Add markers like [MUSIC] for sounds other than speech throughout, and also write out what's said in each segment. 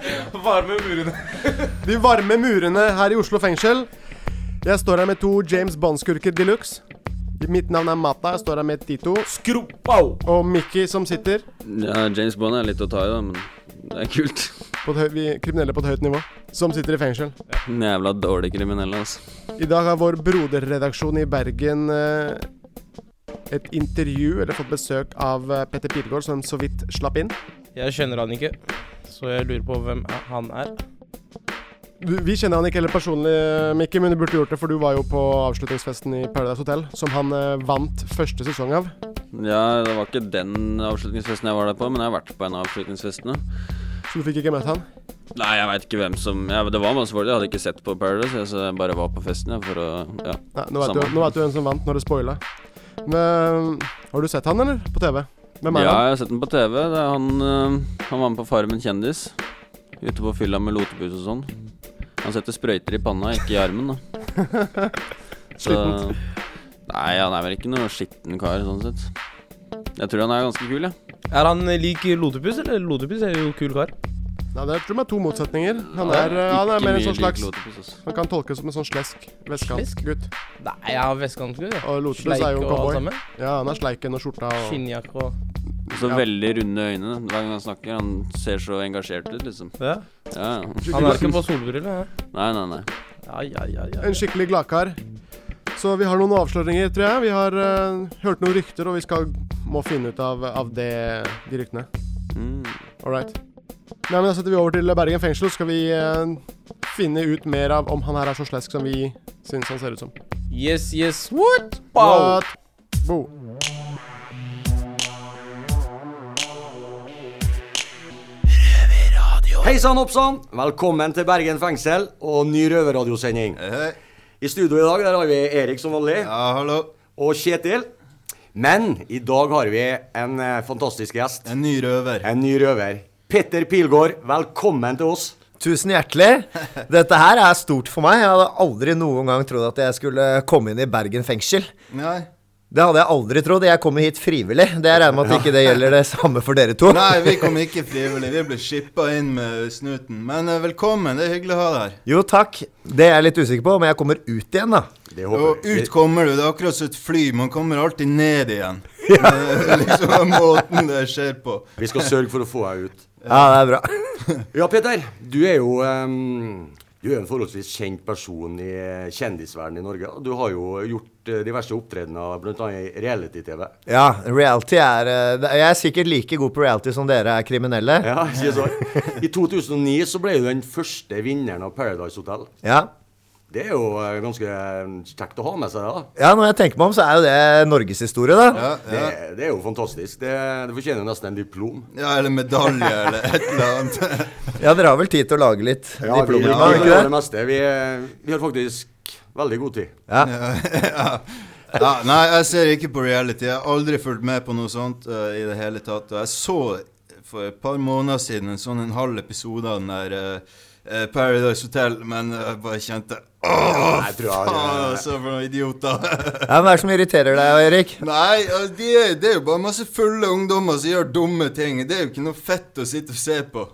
[LAUGHS] [LAUGHS] Varme murene. [LAUGHS] De varme murene her i Oslo fengsel. Jeg står her med to James Bond-skurker de luxe. Mitt navn er Mata. Jeg står her med Tito Skropau! og Mickey som sitter Ja, James Bond er litt å ta i, da, men det er kult. på et høy, vi, kriminelle på et høyt nivå. Som sitter i fengsel. Jævla dårlig kriminelle, altså. I dag har vår broderredaksjon i Bergen eh, et intervju, eller fått besøk av eh, Petter Pilgaard, som så vidt slapp inn. Jeg kjenner han ikke, så jeg lurer på hvem han er. Vi kjenner han ikke heller personlig, Mikke, men du burde gjort det, for du var jo på avslutningsfesten i Paradise Hotel, som han eh, vant første sesong av. Ja, det var ikke den avslutningsfesten jeg var der på, men jeg har vært på en av avslutningsfestene. Så du fikk ikke møtt han? Nei, jeg veit ikke hvem som ja, Det var masse folk, jeg hadde ikke sett på Paradise, så jeg bare var på festen, jeg, for å Ja. Nei, nå vet du, nå vet du hvem som vant når det spoila. Men har du sett han, eller? På TV? Hvem er Ja, han? jeg har sett den på TV. Det er han, øh, han var med på Farmen kjendis. Ute på fylla med lotepus og sånn. Han setter sprøyter i panna, ikke i armen, da. [LAUGHS] Så Nei, han er vel ikke noe skitten kar, sånn sett. Jeg tror han er ganske kul, jeg. Er han lik Lotepus, eller Lotepus er jo kul kar? Nei, det er, tror jeg er to motsetninger. Han er, ja, han er mer en sånn slags Lotepus, altså. Han kan tolkes som en sånn slesk vestkantgutt. Nei, jeg har vestkantskrudd, jeg. Og Lotepus er jo cowboy. Ja, han er sleiken og skjorta og Skinnjakke og Så Ja. veldig runde øyne hver gang han snakker. Han ser så engasjert ut, liksom. Ja. Ja, ja. Han er ikke på solbriller, ja. Nei, nei, nei. Ja, ja, ja, ja. En skikkelig gladkar. Så vi har noen avsløringer, tror jeg. Vi har uh, hørt noen rykter, og vi skal må finne ut av, av det, de ryktene. Mm. All right. Nei, men Da setter vi over til Bergen fengsel, så skal vi uh, finne ut mer av om han her er så slesk som vi syns han ser ut som. Yes, yes, what? Wow. What? Bo. Hei sann, hoppsann! Velkommen til Bergen fengsel og ny røverradiosending. I studio i dag der har vi Erik som vanlig. Ja, hallo. Og Kjetil. Men i dag har vi en eh, fantastisk gjest. En ny røver. En ny røver. Petter Pilgaard, velkommen til oss. Tusen hjertelig. [LAUGHS] Dette her er stort for meg. Jeg hadde aldri noen gang trodd at jeg skulle komme inn i Bergen fengsel. Nei. Det hadde jeg aldri trodd. Jeg kommer hit frivillig. Det Jeg regner med at ikke det gjelder det samme for dere to. Nei, vi kom ikke frivillig. Vi ble shippa inn med snuten. Men eh, velkommen. Det er hyggelig å ha deg her. Jo, takk. Det er jeg litt usikker på, men jeg kommer ut igjen, da. Det Og håper vi. ut kommer du. Det er akkurat som et fly. Man kommer alltid ned igjen. [LAUGHS] Det er liksom måten det skjer på. Vi skal sørge for å få deg ut. Ja, det er bra. Ja, Peter. Du er jo ehm, Du er en forholdsvis kjent person i eh, kjendisverdenen i Norge. og Du har jo gjort eh, diverse opptredener, bl.a. i reality-TV. Ja, reality er eh, Jeg er sikkert like god på reality som dere er kriminelle. Ja, ikke sant? [LAUGHS] I 2009 så ble du den første vinneren av Paradise Hotel. Ja. Det er jo eh, ganske eh, kjekt å ha med seg, da. Ja, når jeg tenker meg om, så er jo det norgeshistorie, da. Ja, Det, ja. det er jo fantastisk. Det, det fortjener jo nesten en diplom. ja eller medalje eller et eller annet. [LAUGHS] Ja, dere har vel tid til å lage litt Ja, vi, diplomer, vi, har dere gjør ikke det det? meste. Vi, eh, vi har faktisk veldig god tid. [LAUGHS] Ja. Ja, nei, jeg ser ikke på reality. Jeg har aldri fulgt med på noe sånt uh, i det hele tatt. Og jeg så for et par måneder siden en sånn en halv episode av den der eh, Paradise Hotel, men jeg bare kjente Åh, faen, altså, for noen idioter. ja, Hva er det som irriterer deg, Erik? Nei, altså, de er, det er jo bare masse fulle ungdommer som gjør dumme ting. Det er jo ikke noe fett å sitte og se på.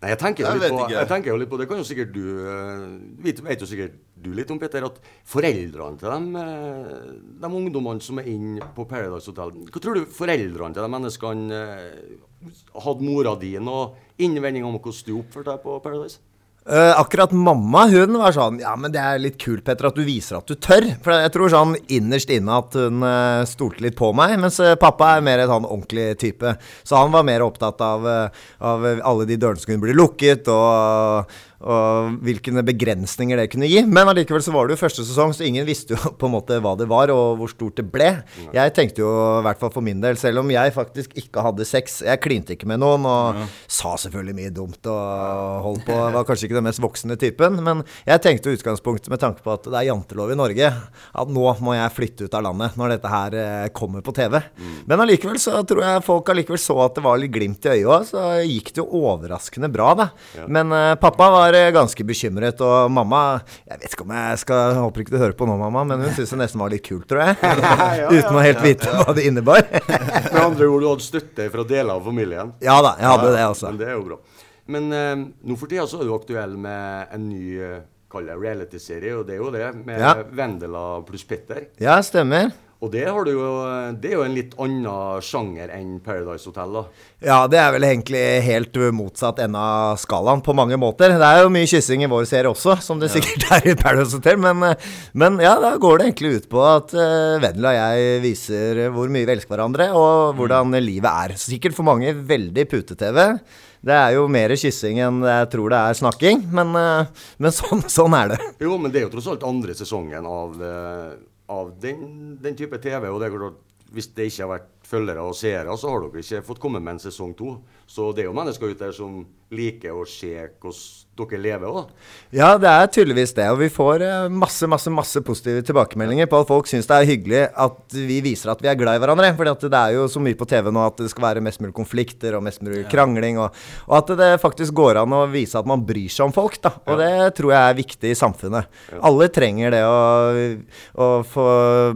Nei, jeg tenker, jo Jeg på, jeg tenker jo litt på Det kan jo sikkert du eh, vet, vet jo sikkert du litt om, Peter, at foreldrene til dem, eh, de ungdommene som er inne på Paradise Hotel Hva tror du foreldrene til de menneskene eh, hadde mora di og innvendinger om hvordan du oppførte deg på Paradise? Eh, akkurat mamma hun var sånn Ja, men det er litt kult, Petter, at du viser at du tør. For jeg tror sånn innerst inne at hun uh, stolte litt på meg. Mens eh, pappa er mer en sånn ordentlig type. Så han var mer opptatt av, av alle de dørene som kunne bli lukket, og, og hvilke begrensninger det kunne gi. Men allikevel så var det jo første sesong, så ingen visste jo [LAUGHS] på en måte hva det var, og hvor stort det ble. Jeg tenkte jo, i hvert fall for min del, selv om jeg faktisk ikke hadde sex Jeg klinte ikke med noen, og sa selvfølgelig mye dumt og holdt på. Var kanskje ikke den mest voksne typen, men jeg tenkte jo utgangspunktet med tanke på at det er jantelov i Norge, at nå må jeg flytte ut av landet når dette her eh, kommer på TV. Men allikevel så tror jeg folk allikevel så at det var litt glimt i øyet òg, så gikk det jo overraskende bra, da. Men eh, pappa var eh, ganske bekymret, og mamma Jeg vet ikke om jeg skal jeg Håper ikke du hører på nå, mamma, men hun syntes det nesten var litt kult, tror jeg. [LAUGHS] Uten å helt vite hva det innebar. [LAUGHS] Med andre ord, du hadde støtte fra deler av familien? ja da, jeg hadde det, altså. Men det er jo bra. Men eh, nå for tida så er du aktuell med en ny eh, reality-serie, og det er jo det, med Ja. Vendela pluss Petter. Ja, stemmer. Og det, har du jo, det er jo en litt annen sjanger enn Paradise Hotel, da. Ja, det er vel egentlig helt motsatt ende av skalaen på mange måter. Det er jo mye kyssing i vår serie også, som det sikkert er i Paradise Hotel. Men, men ja, da går det egentlig ut på at uh, Vendela og jeg viser hvor mye vi elsker hverandre, og hvordan livet er. Sikkert for mange veldig pute-TV. Det er jo mer kyssing enn jeg tror det er snakking, men, uh, men sånn, sånn er det. Jo, men det er jo tross alt andre sesongen av, eh, av den, den type TV. Og det er klart, hvis det ikke har vært følgere og seere, så har dere ikke fått komme med en sesong to. Så det er jo mennesker ute der som liker å se hvordan dere lever òg. Ja, det er tydeligvis det. Og vi får eh, masse, masse masse positive tilbakemeldinger på at folk syns det er hyggelig at vi viser at vi er glad i hverandre. For det er jo så mye på TV nå at det skal være mest mulig konflikter og mest mulig krangling. Og, og at det faktisk går an å vise at man bryr seg om folk. da. Og det tror jeg er viktig i samfunnet. Alle trenger det å, å få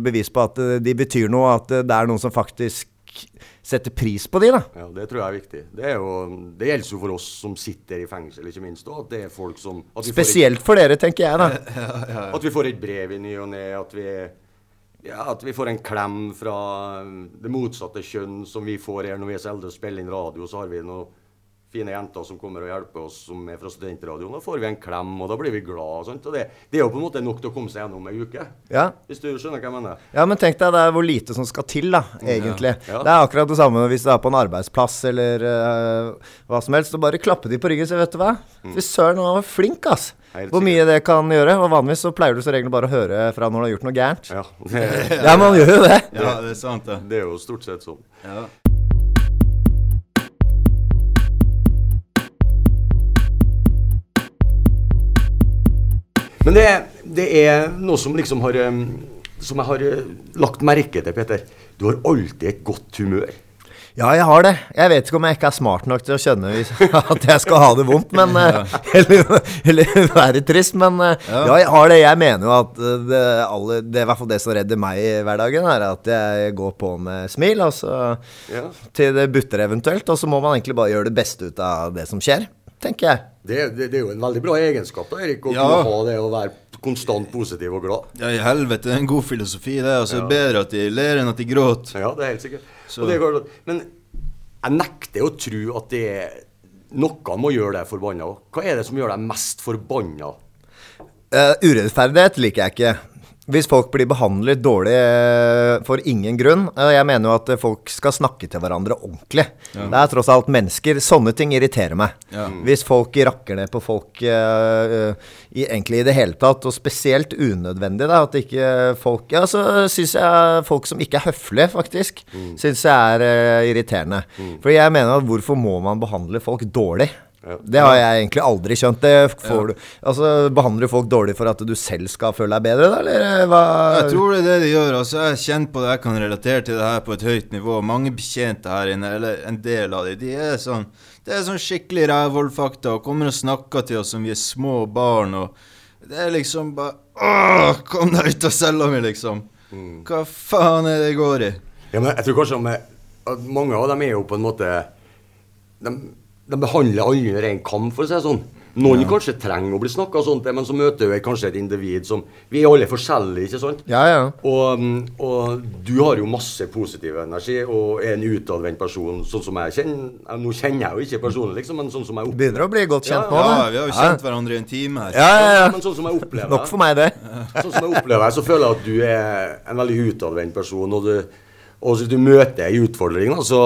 bevis på at de betyr noe, at det er noen som faktisk setter pris på de, da. Ja, det tror jeg er viktig. Det, er jo, det gjelder jo for oss som sitter i fengsel, ikke minst. At det er folk som får et- Spesielt for dere, tenker jeg, da. [LAUGHS] At vi får et brev i ny og ne, at vi ja, at vi får en klem fra det motsatte kjønn som vi får her når vi er så eldre og spiller inn radio. Så har vi noen fine jenter som kommer og hjelper oss som er fra studentradioen. Da får vi en klem, og da blir vi glad. og sånt. Og det, det er jo på en måte nok til å komme seg gjennom ei uke. Ja. Hvis du skjønner hva jeg mener? Ja, men tenk deg det er hvor lite som skal til, da, egentlig. Ja. Det er akkurat det samme hvis du er på en arbeidsplass eller uh, hva som helst. Så bare klappe de på ryggen, så vet du hva. Fy søren, han var flink, ass. Helt Hvor mye det kan gjøre. Og vanligvis så pleier du som regel bare å høre fra når du har gjort noe gærent. Ja, [LAUGHS] Ja, man gjør jo det. Ja, det er sant, det. det er jo stort sett sånn. Ja. Men det, det er noe som liksom har Som jeg har uh, lagt merke til, Peter. Du har alltid et godt humør. Ja, jeg har det. Jeg vet ikke om jeg ikke er smart nok til å skjønne [LAUGHS] at jeg skal ha det vondt, men eh, [LAUGHS] Eller, eller være trist, men eh, ja. jeg har det. Jeg mener jo at eh, det, alle, det er i hvert fall det som redder meg i hverdagen, er at jeg går på med smil, altså, Ja. til det butter eventuelt, og så må man egentlig bare gjøre det beste ut av det som skjer, tenker jeg. Det, det, det er jo en veldig bra egenskap, da, Erik, å Ja. ha det å være konstant positiv og glad. Ja, i helvete, det er en god filosofi, det. Altså, det er Bedre at de ler enn at de gråter. Ja, det er helt sikkert. Så- Og det er klart men jeg nekter å tro at det er noe må gjøre deg forbanna. Hva er det som gjør deg mest forbanna? Uh, urettferdighet liker jeg ikke. Hvis folk blir behandlet dårlig eh, for ingen grunn eh, Jeg mener jo at eh, folk skal snakke til hverandre ordentlig. Det er tross alt mennesker. Sånne ting irriterer meg. Ja. Hvis folk rakker ned på folk eh, i, egentlig i det hele tatt, og spesielt unødvendig, da, at ikke folk Ja, så syns jeg folk som ikke er høflige, faktisk, syns jeg er uh, irriterende. For jeg mener at hvorfor må man behandle folk dårlig? Det har jeg egentlig aldri skjønt. Det får du Altså, Behandler du folk dårlig for at du selv skal føle deg bedre, da, eller eh, hva? Jeg tror det er det de gjør. altså Jeg kjenner på det, jeg kan relatere til det her på et høyt nivå. Mange betjente her inne, eller en del av dem, de er sånn Det er sånn skikkelig rævholdfakta og kommer og snakker til oss som vi er små barn. og Det er liksom bare Åh, kom deg ut av cella mi, liksom. Hva faen er det det går i? Ja, men jeg tror kanskje at, at mange av dem er jo på en måte De, de behandler alle under én kam, for å si det sånn. Noen kanskje trenger å bli snakka sånn til, men så møter du kanskje et individ som Vi er alle forskjellige, ikke sant? Ja, ja. Og, og du har jo masse positiv energi og er en utadvendt person, sånn som jeg kjenner Nå kjenner jeg jo ikke personlig, liksom, men sånn som jeg opplever Begynner å bli godt kjent nå, Ja, vi har jo kjent hverandre i en time her. Ja, ja, ja. Men sånn som jeg opplever Nok for meg, det. Sånn som jeg opplever så føler jeg at du er en veldig utadvendt person. Og, du, og hvis du møter ei utfordring, da, så,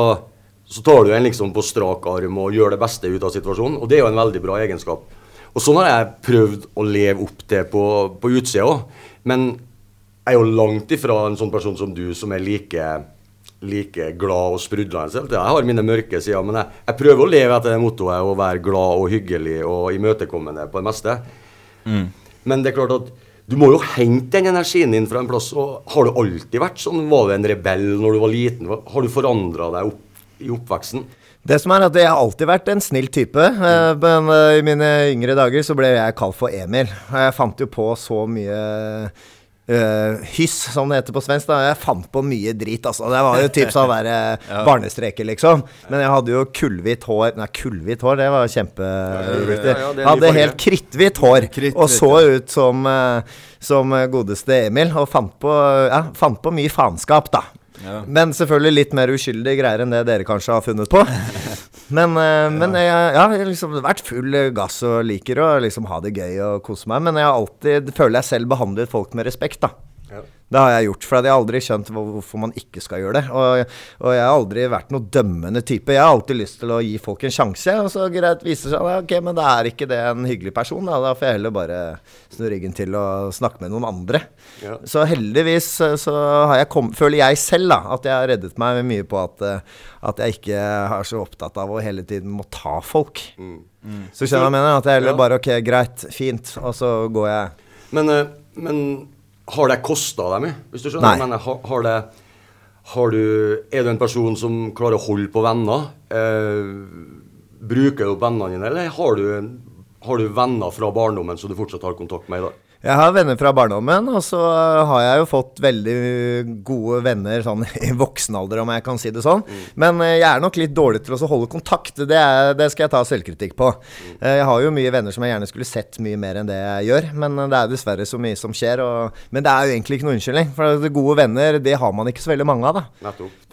så tar du en liksom på strak arm og gjør det beste ut av situasjonen. Og det er jo en veldig bra egenskap. Og sånn har jeg prøvd å leve opp til på, på utsida òg. Men jeg er jo langt ifra en sånn person som du, som er like, like glad og sprudlende. Jeg har mine mørke sider, men jeg, jeg prøver å leve etter det mottoet å være glad og hyggelig og imøtekommende på det meste. Men det er klart at du må jo hente den energien din fra en plass. og Har du alltid vært sånn? Var du en rebell når du var liten? Har du forandra deg opp, i oppveksten? Det som er at Jeg har alltid vært en snill type, eh, men eh, i mine yngre dager så ble jeg kalt for Emil. Jeg fant jo på så mye Uh, hyss, som det heter på svensk. da Jeg fant på mye drit, altså. Det var jo typ sånn derre uh, [LAUGHS] barnestreker, liksom. Men jeg hadde jo kullhvitt hår Nei, kullhvitt hår, det var kjempeviktig. ja, ja, hadde helt kritthvitt hår, og så ut som, uh, som godeste Emil. Og fant på, ja, fant på mye faenskap, da. Ja. Men selvfølgelig litt mer uskyldige greier enn det dere kanskje har funnet på. [LAUGHS] Men, eh, men jeg, ja, jeg har liksom vært full gass og liker å liksom ha det gøy og kose meg. Men jeg har alltid føler jeg selv behandlet folk med respekt, da. Det har jeg gjort, for jeg har aldri skjønt hvorfor man ikke skal gjøre det. Og, og jeg har aldri vært noe dømmende type. Jeg har alltid lyst til å gi folk en sjanse, og så greit viser det seg at ok, men da er ikke det en hyggelig person. Da, da får jeg heller bare snu ryggen til og snakke med noen andre. Ja. Så heldigvis eh, så har jeg kom, føler jeg selv da, at jeg har reddet meg mye på at, eh, at jeg ikke er så opptatt av å hele tiden må ta folk. Så skjønner du hva jeg mener? At jeg heller Ja. bare ok, greit, fint, og så går jeg Men, eh, men har det kosta deg mye? Hvis du skjønner? Nei. Men har, har det har du, Er du en person som klarer å holde på venner? Eh, bruker du opp vennene dine, eller har du, har du venner fra barndommen som du fortsatt har kontakt med i dag? Jeg har venner fra barndommen, og så har jeg jo fått veldig gode venner sånn [LAUGHS] i voksen alder, om jeg kan si det sånn. Men eh, jeg er nok litt dårlig til å holde kontakt. Det, er, det skal jeg ta selvkritikk på. Eh, Jeg har jo mye venner som jeg gjerne skulle sett mye mer enn det jeg gjør, men eh, det er dessverre så mye som skjer. Og, men det er jo egentlig ikke noe unnskyldning, for gode venner, det har man ikke så veldig mange av, da.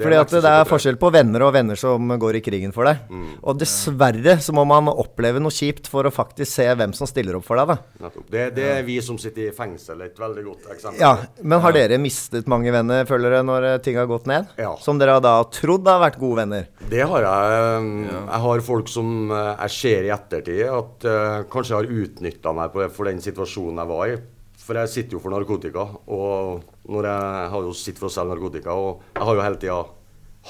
Fordi at det er forskjell på venner og venner som går i krigen for deg. Og dessverre så må man oppleve noe kjipt for å faktisk se hvem som stiller opp for deg, da. Det, det er vi som sitter i fengsel, et veldig godt eksempel. Ja, men har dere mistet mange venner, føler dere, når eh, ting har gått ned? Ja. Som dere har da trodd har vært gode venner? Det har jeg. um, Jeg har folk som eh, jeg ser i ettertid at uh, kanskje har utnytta meg på, for den situasjonen jeg var i. For jeg sitter jo for narkotika, og når jeg har jo sittet for å selge narkotika, og jeg har jo hele tida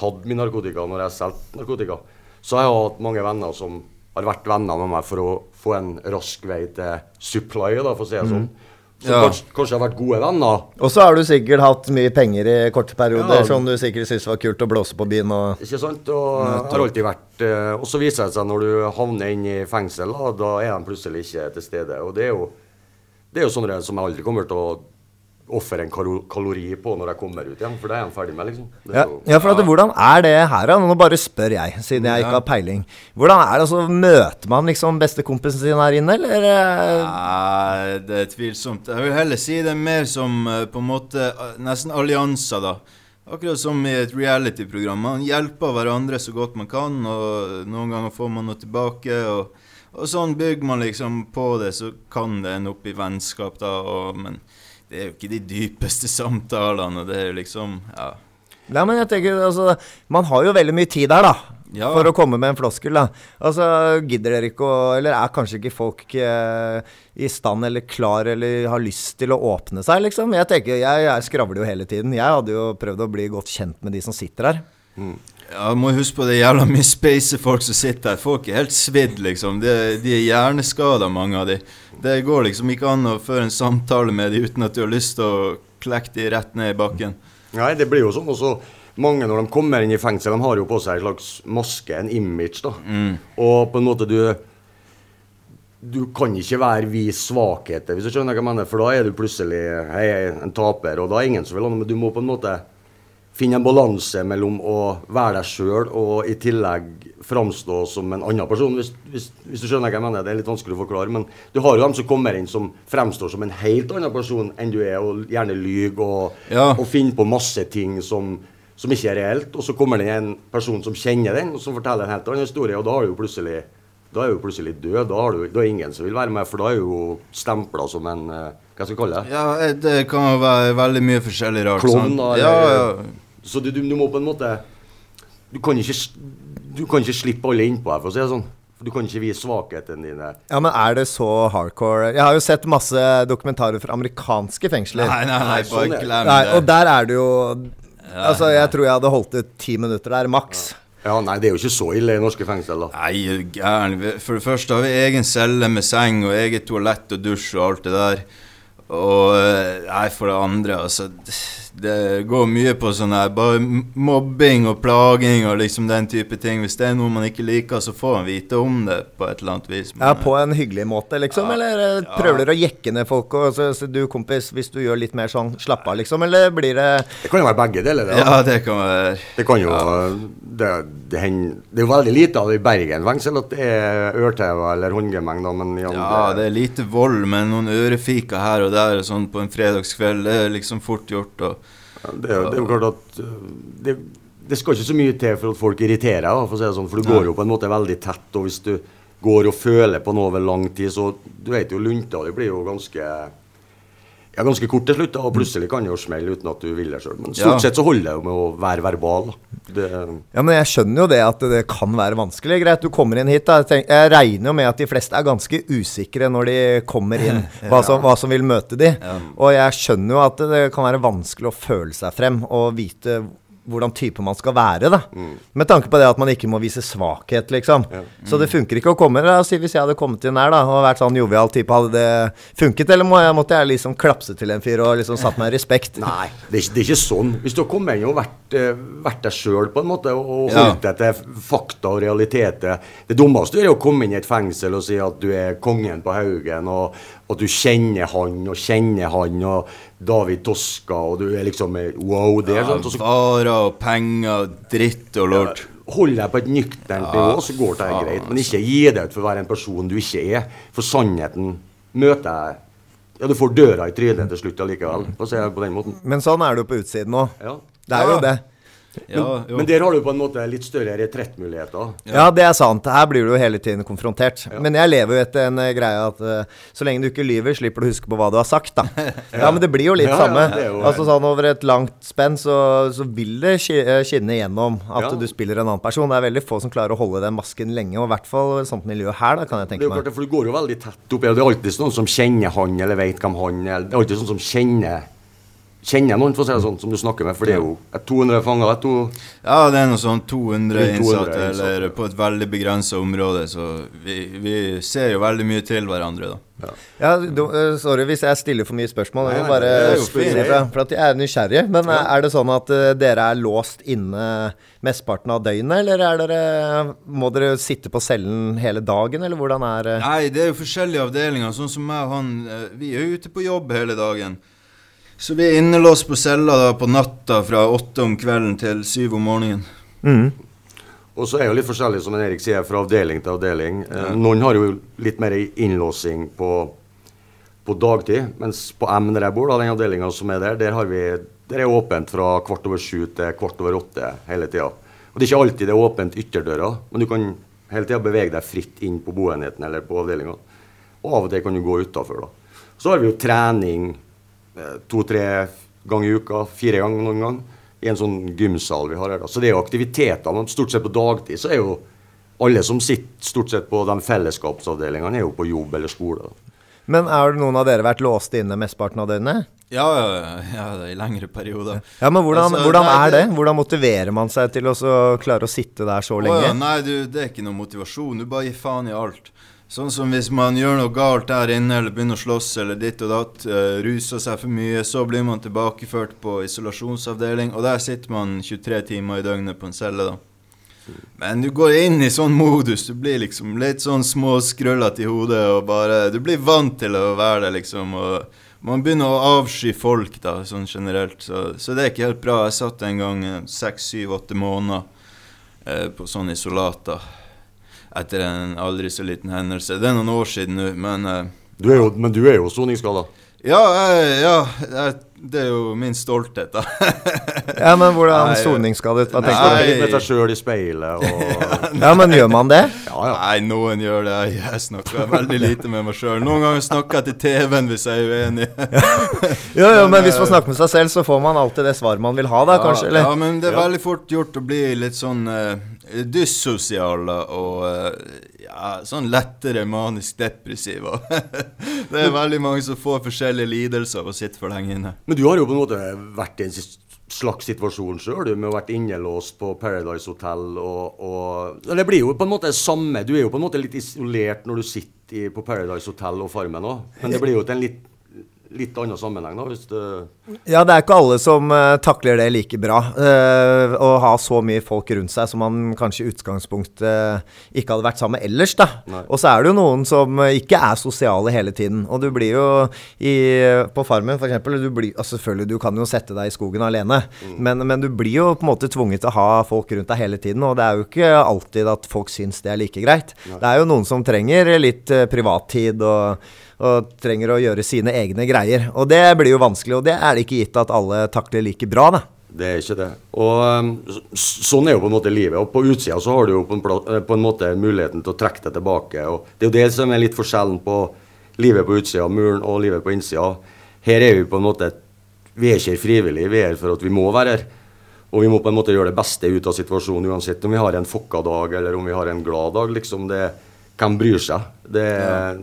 hatt min narkotika når jeg har solgt narkotika, så har jeg hatt mange venner som har vært venner med meg for å få en rask vei til supply, da, for å si det sånn. Så Ja. kanskje, kanskje har vært gode venner. Og så har du sikkert hatt mye penger i korte perioder, Ja. som du sikkert syntes var kult å blåse på byen og Ikke sant? Og jeg har alltid vært eh, Og så viser det seg når du havner inn i fengsel, da, da er de plutselig ikke til stede. Og det er jo det er jo sånne som jeg aldri kommer til å ofre en kalori på når jeg kommer ut igjen, for det er jeg ferdig med, liksom. Det ja, jo, ja, for at, hvordan er det her, da? Nå bare spør jeg, siden jeg ikke har peiling. Hvordan er det, altså, Møter man liksom bestekompisen sin her inne, eller? eh, Nei, det er tvilsomt. Jeg vil heller si det er mer som eh, på en måte eh, nesten allianser, da. Akkurat som i et reality-program. Man hjelper hverandre så godt man kan, og noen ganger får man noe tilbake. Og, og sånn bygger man liksom på det, så kan det ende opp i vennskap, da. Og, men det er jo ikke de dypeste samtalene, det er jo liksom Ja. Nei, men jeg tenker, altså, Man har jo veldig mye tid der, da. Ja. For å komme med en floskel, da. Altså, Gidder dere ikke å Eller er kanskje ikke folk eh, i stand eller klar eller har lyst til å åpne seg, liksom? Jeg tenker, jeg, jeg skravler jo hele tiden. Jeg hadde jo prøvd å bli godt kjent med de som sitter her. Ja, må huske på det jævla mye space folk som sitter her. Folk er helt svidd, liksom. De, de er hjerneskada, mange av de. Det går liksom ikke an å føre en samtale med de uten at du har lyst til å klekke de rett ned i bakken. Nei, det blir jo sånn. også. mange når de kommer inn i fengsel, de har jo på seg en slags maske, en image, da. Og på en måte du Du kan ikke være vis svakheter, hvis du skjønner hva jeg mener. For da er du plutselig hei, en taper, og da er ingen som vil ha noe. Men du må på en måte finne en balanse mellom å være deg sjøl og i tillegg framstå som en annen person, hvis, hvis, hvis du skjønner hva jeg mener. Det er litt vanskelig å forklare. Men du har jo dem som kommer inn som fremstår som en helt annen person enn du er, og gjerne lyver og, Ja. og finner på masse ting som, som ikke er reelt. Og så kommer det en person som kjenner den, og som forteller en helt annen historie, og da er du plutselig da er du plutselig død. Da, er, du, da er ingen som vil være med, for da er du stempla som en eh, Hva skal jeg kalle det? Ja, det kan være veldig mye forskjellig rart. Klovn, da? Ja, eller- ja. Så du, du, du må på en måte Du kan ikke, du kan ikke slippe alle innpå her, for å si det sånn. Du kan ikke vise svakhetene dine. Ja, men er det så hardcore? Jeg har jo sett masse dokumentarer fra amerikanske fengsler. Nei, nei, nei, sånn bare det. glem Nei, det. og der er det jo Altså, jeg tror jeg hadde holdt ut ti minutter der, maks. Ja, Nei, det er jo ikke så ille i norske fengsel, da. Nei, gæren. For det første har vi egen celle med seng og eget toalett og dusj og alt det der. Og eh, nei, for det andre, altså Det går mye på sånn her bare mobbing og plaging og liksom den type ting. Hvis det er noe man ikke liker, så får man vite om det på et eller annet vis. Men, Ja, på en hyggelig måte, liksom? Eller eh, prøver dere å jekke ned folk og så, så du, kompis, hvis du gjør litt mer sånn, slapp av, liksom? Eller blir det Det kan jo være begge deler. det. Ja, det kan være Det kan jo det, det, hender- det er jo veldig lite av det i Bergen fengsel at det er ørtv eller håndgemeng, da, men i Ja, det er lite vold, men noen ørefiker her og der og sånn på en fredagskveld, det er liksom fort gjort. Og, det, er, jo- det er jo klart at uh, det, det skal ikke så mye til for at folk irriterer deg, for sånn, for du går jo på en måte veldig tett, og hvis du går og føler på noe over lang tid, så du vet jo lunta di blir jo ganske ja, ganske kort til slutt, da, og plutselig kan det jo smelle uten at du vil det sjøl. Men stort Ja. sett så holder det jo med å være verbal. Det, Ja, men jeg skjønner jo det at det kan være vanskelig. Greit, du kommer inn hit. Da. Jeg, jeg regner jo med at de fleste er ganske usikre når de kommer inn, [LAUGHS] hva som, hva som vil møte de. Og jeg skjønner jo at det kan være vanskelig å føle seg frem og vite hvordan type man skal være, da. Med tanke på det at man ikke må vise svakhet, liksom. Så det funker ikke å komme oss si hvis jeg hadde kommet inn her da og vært sånn jovial type, hadde det funket? Eller må jeg, måtte jeg liksom klapse til en fyr og liksom satt meg i respekt? [LAUGHS] Nei, det er, ikke, det er ikke sånn. Hvis du har kommet inn og vært, eh, vært deg sjøl på en måte, og og holdt deg til fakta og realiteter Det dummeste er å komme inn i et fengsel og si at du er kongen på Haugen, og at du kjenner han og kjenner han, og David Toska, og du er liksom wow, det er ja, sånn. Varer og penger, dritt og lort. Hold deg på et nøkternt nivå, så går det greit. Men ikke gi deg ut for å være en person du ikke er. For sannheten møter deg Ja, du får døra i trynet til slutt allikevel, på den måten. Men sånn er det jo på utsiden òg. Ja. Det er jo det. Ja, men, Men der har du på en måte litt større retrettmuligheter. Ja. det er sant. Her blir du jo hele tiden konfrontert. Men jeg lever jo etter en eh, greie at eh, så lenge du ikke lyver, slipper du å huske på hva du har sagt, da. [LAUGHS] ja. men det blir jo litt Ja, ja, samme. jo- altså sånn Over et langt spenn så, så vil det eh, skinne gjennom at Ja. du spiller en annen person. Det er veldig få som klarer å holde den masken lenge, og i hvert fall i sånt miljø her, da, kan jeg Det er jo klart, meg. for Du går jo veldig tett opp. ja, Det er alltid noen som kjenner han, eller vet hvem han er. Det er alltid sånn som kjenner Kjenner noen, for å si det sånn, som du snakker med. For det er jo et 200 fanger. To, Ja, det er noe sånn 200 Rundt 200 innsatte, eller på et veldig begrensa område, så vi, vi ser jo veldig mye til hverandre, da. Ja, du, eh, sorry hvis jeg stiller for mye spørsmål. Jeg Nei, bare spørre fint. For at jeg er nysgjerrig. Men ja. er det sånn at eh, dere er låst inne mesteparten av døgnet, eller er dere, må dere sitte på cellen hele dagen, eller hvordan er eh? Nei, det er jo forskjellige avdelinger. Sånn som meg og han, eh, vi er jo ute på jobb hele dagen. Så vi er innelåst på cella da på natta fra åtte om kvelden til syv om morgenen. Mm. og så er jo litt forskjellig, som Erik sier, fra avdeling til avdeling. Eh, Noen har jo litt mer innlåsing på, på dagtid, mens på M der jeg bor, da, den avdelinga som er der, der, har vi, der er åpent fra kvart over sju til kvart over åtte hele tida. Og det er ikke alltid det er åpent ytterdøra, men du kan hele tida bevege deg fritt inn på boenheten eller på avdelinga. Og av og til kan du gå utafor, da. Så har vi jo trening to-tre ganger i uka, fire ganger noen gang, i en sånn gymsal vi har her. da. Så det er jo aktiviteter, men stort sett på dagtid så er jo alle som sitter stort sett på de fellesskapsavdelingene, er jo på jobb eller skole. da. Men har noen av dere vært låst inne mesteparten av døgnet? Ja, ja, ja, i lengre perioder. Ja, men hvordan, Altså, hvordan nei, er det? Hvordan motiverer man seg til å så klare å sitte der så Å lenge? ja, nei, du, det er ikke noe motivasjon. Du bare gir faen i alt. Sånn som hvis man gjør noe galt der inne, eller begynner å slåss eller ditt og datt, uh, ruser seg for mye, så blir man tilbakeført på isolasjonsavdeling, og der sitter man 23 timer i døgnet på en celle, da. Men du går inn i sånn modus. Du blir liksom litt sånn små skrøllete i hodet og bare Du blir vant til å være der, liksom. Og man begynner å avsky folk, da, sånn generelt. Så, så det er ikke helt bra. Jeg satt en gang eh, seks, syv, åtte måneder eh, på sånn isolat, da. Etter en aldri så liten hendelse. Det er noen år siden nå, men uh, Du jo, men du er jo soningsskada. Ja, ja det er jo min stolthet, da. [LAUGHS] Ja, men hvordan Nei, soningsskadet? Hva nei. tenker du? Litt med seg sjøl i speilet og [LAUGHS] Ja, men gjør man det? Ja, ja. Nei, noen gjør det. Jeg, snakker veldig lite med meg sjøl. Noen ganger snakker jeg til TV-en hvis jeg er uenig. [LAUGHS] Jo, jo, men hvis man snakker med seg selv, så får man alltid det svaret man vil ha, da, kanskje? Ja, Eller? ja, men det er veldig fort gjort å bli litt sånn uh, dyssosial. Og eh, ja, ja, sånn lettere manisk depressiv. [LAUGHS] Det er veldig mange som får forskjellige lidelser av å sitte for lenge inne. Men du har jo på en måte vært i en slags situasjon sjøl, med å vært innelåst på Paradise Hotel og, og Det blir jo på en måte samme. Du er jo på en måte litt isolert når du sitter i, på Paradise Hotel og Farmen òg. Men det blir jo til en litt, litt annen sammenheng, da, hvis det Ja, det er ikke alle som uh, takler det like bra. Uh, å ha så mye folk rundt seg som man kanskje i utgangspunktet uh, ikke hadde vært sammen med ellers. da. Nei. Og så er det jo noen som ikke er sosiale hele tiden. Og du blir jo i, på Farmen f.eks. Altså selvfølgelig, du kan jo sette deg i skogen alene, men, men du blir jo på en måte tvunget til å ha folk rundt deg hele tiden. Og det er jo ikke alltid at folk syns det er like greit. Det er jo noen som trenger litt privattid og og trenger å gjøre sine egne greier. Og det blir jo vanskelig, og det er det ikke gitt at alle takler like bra, da. Det er ikke det. Og um, sånn er jo på en måte livet. Og på utsida så har du jo på en, eh, på en måte muligheten til å trekke deg tilbake. Og det er jo det som er litt forskjellen på livet på utsida av muren og livet på innsida. Her er vi på en måte Vi er ikke her frivillig, vi er her for at vi må være her. Og vi må på en måte gjøre det beste ut av situasjonen uansett om vi har en fokka dag eller om vi har en glad dag. liksom det Hvem bryr seg? Det,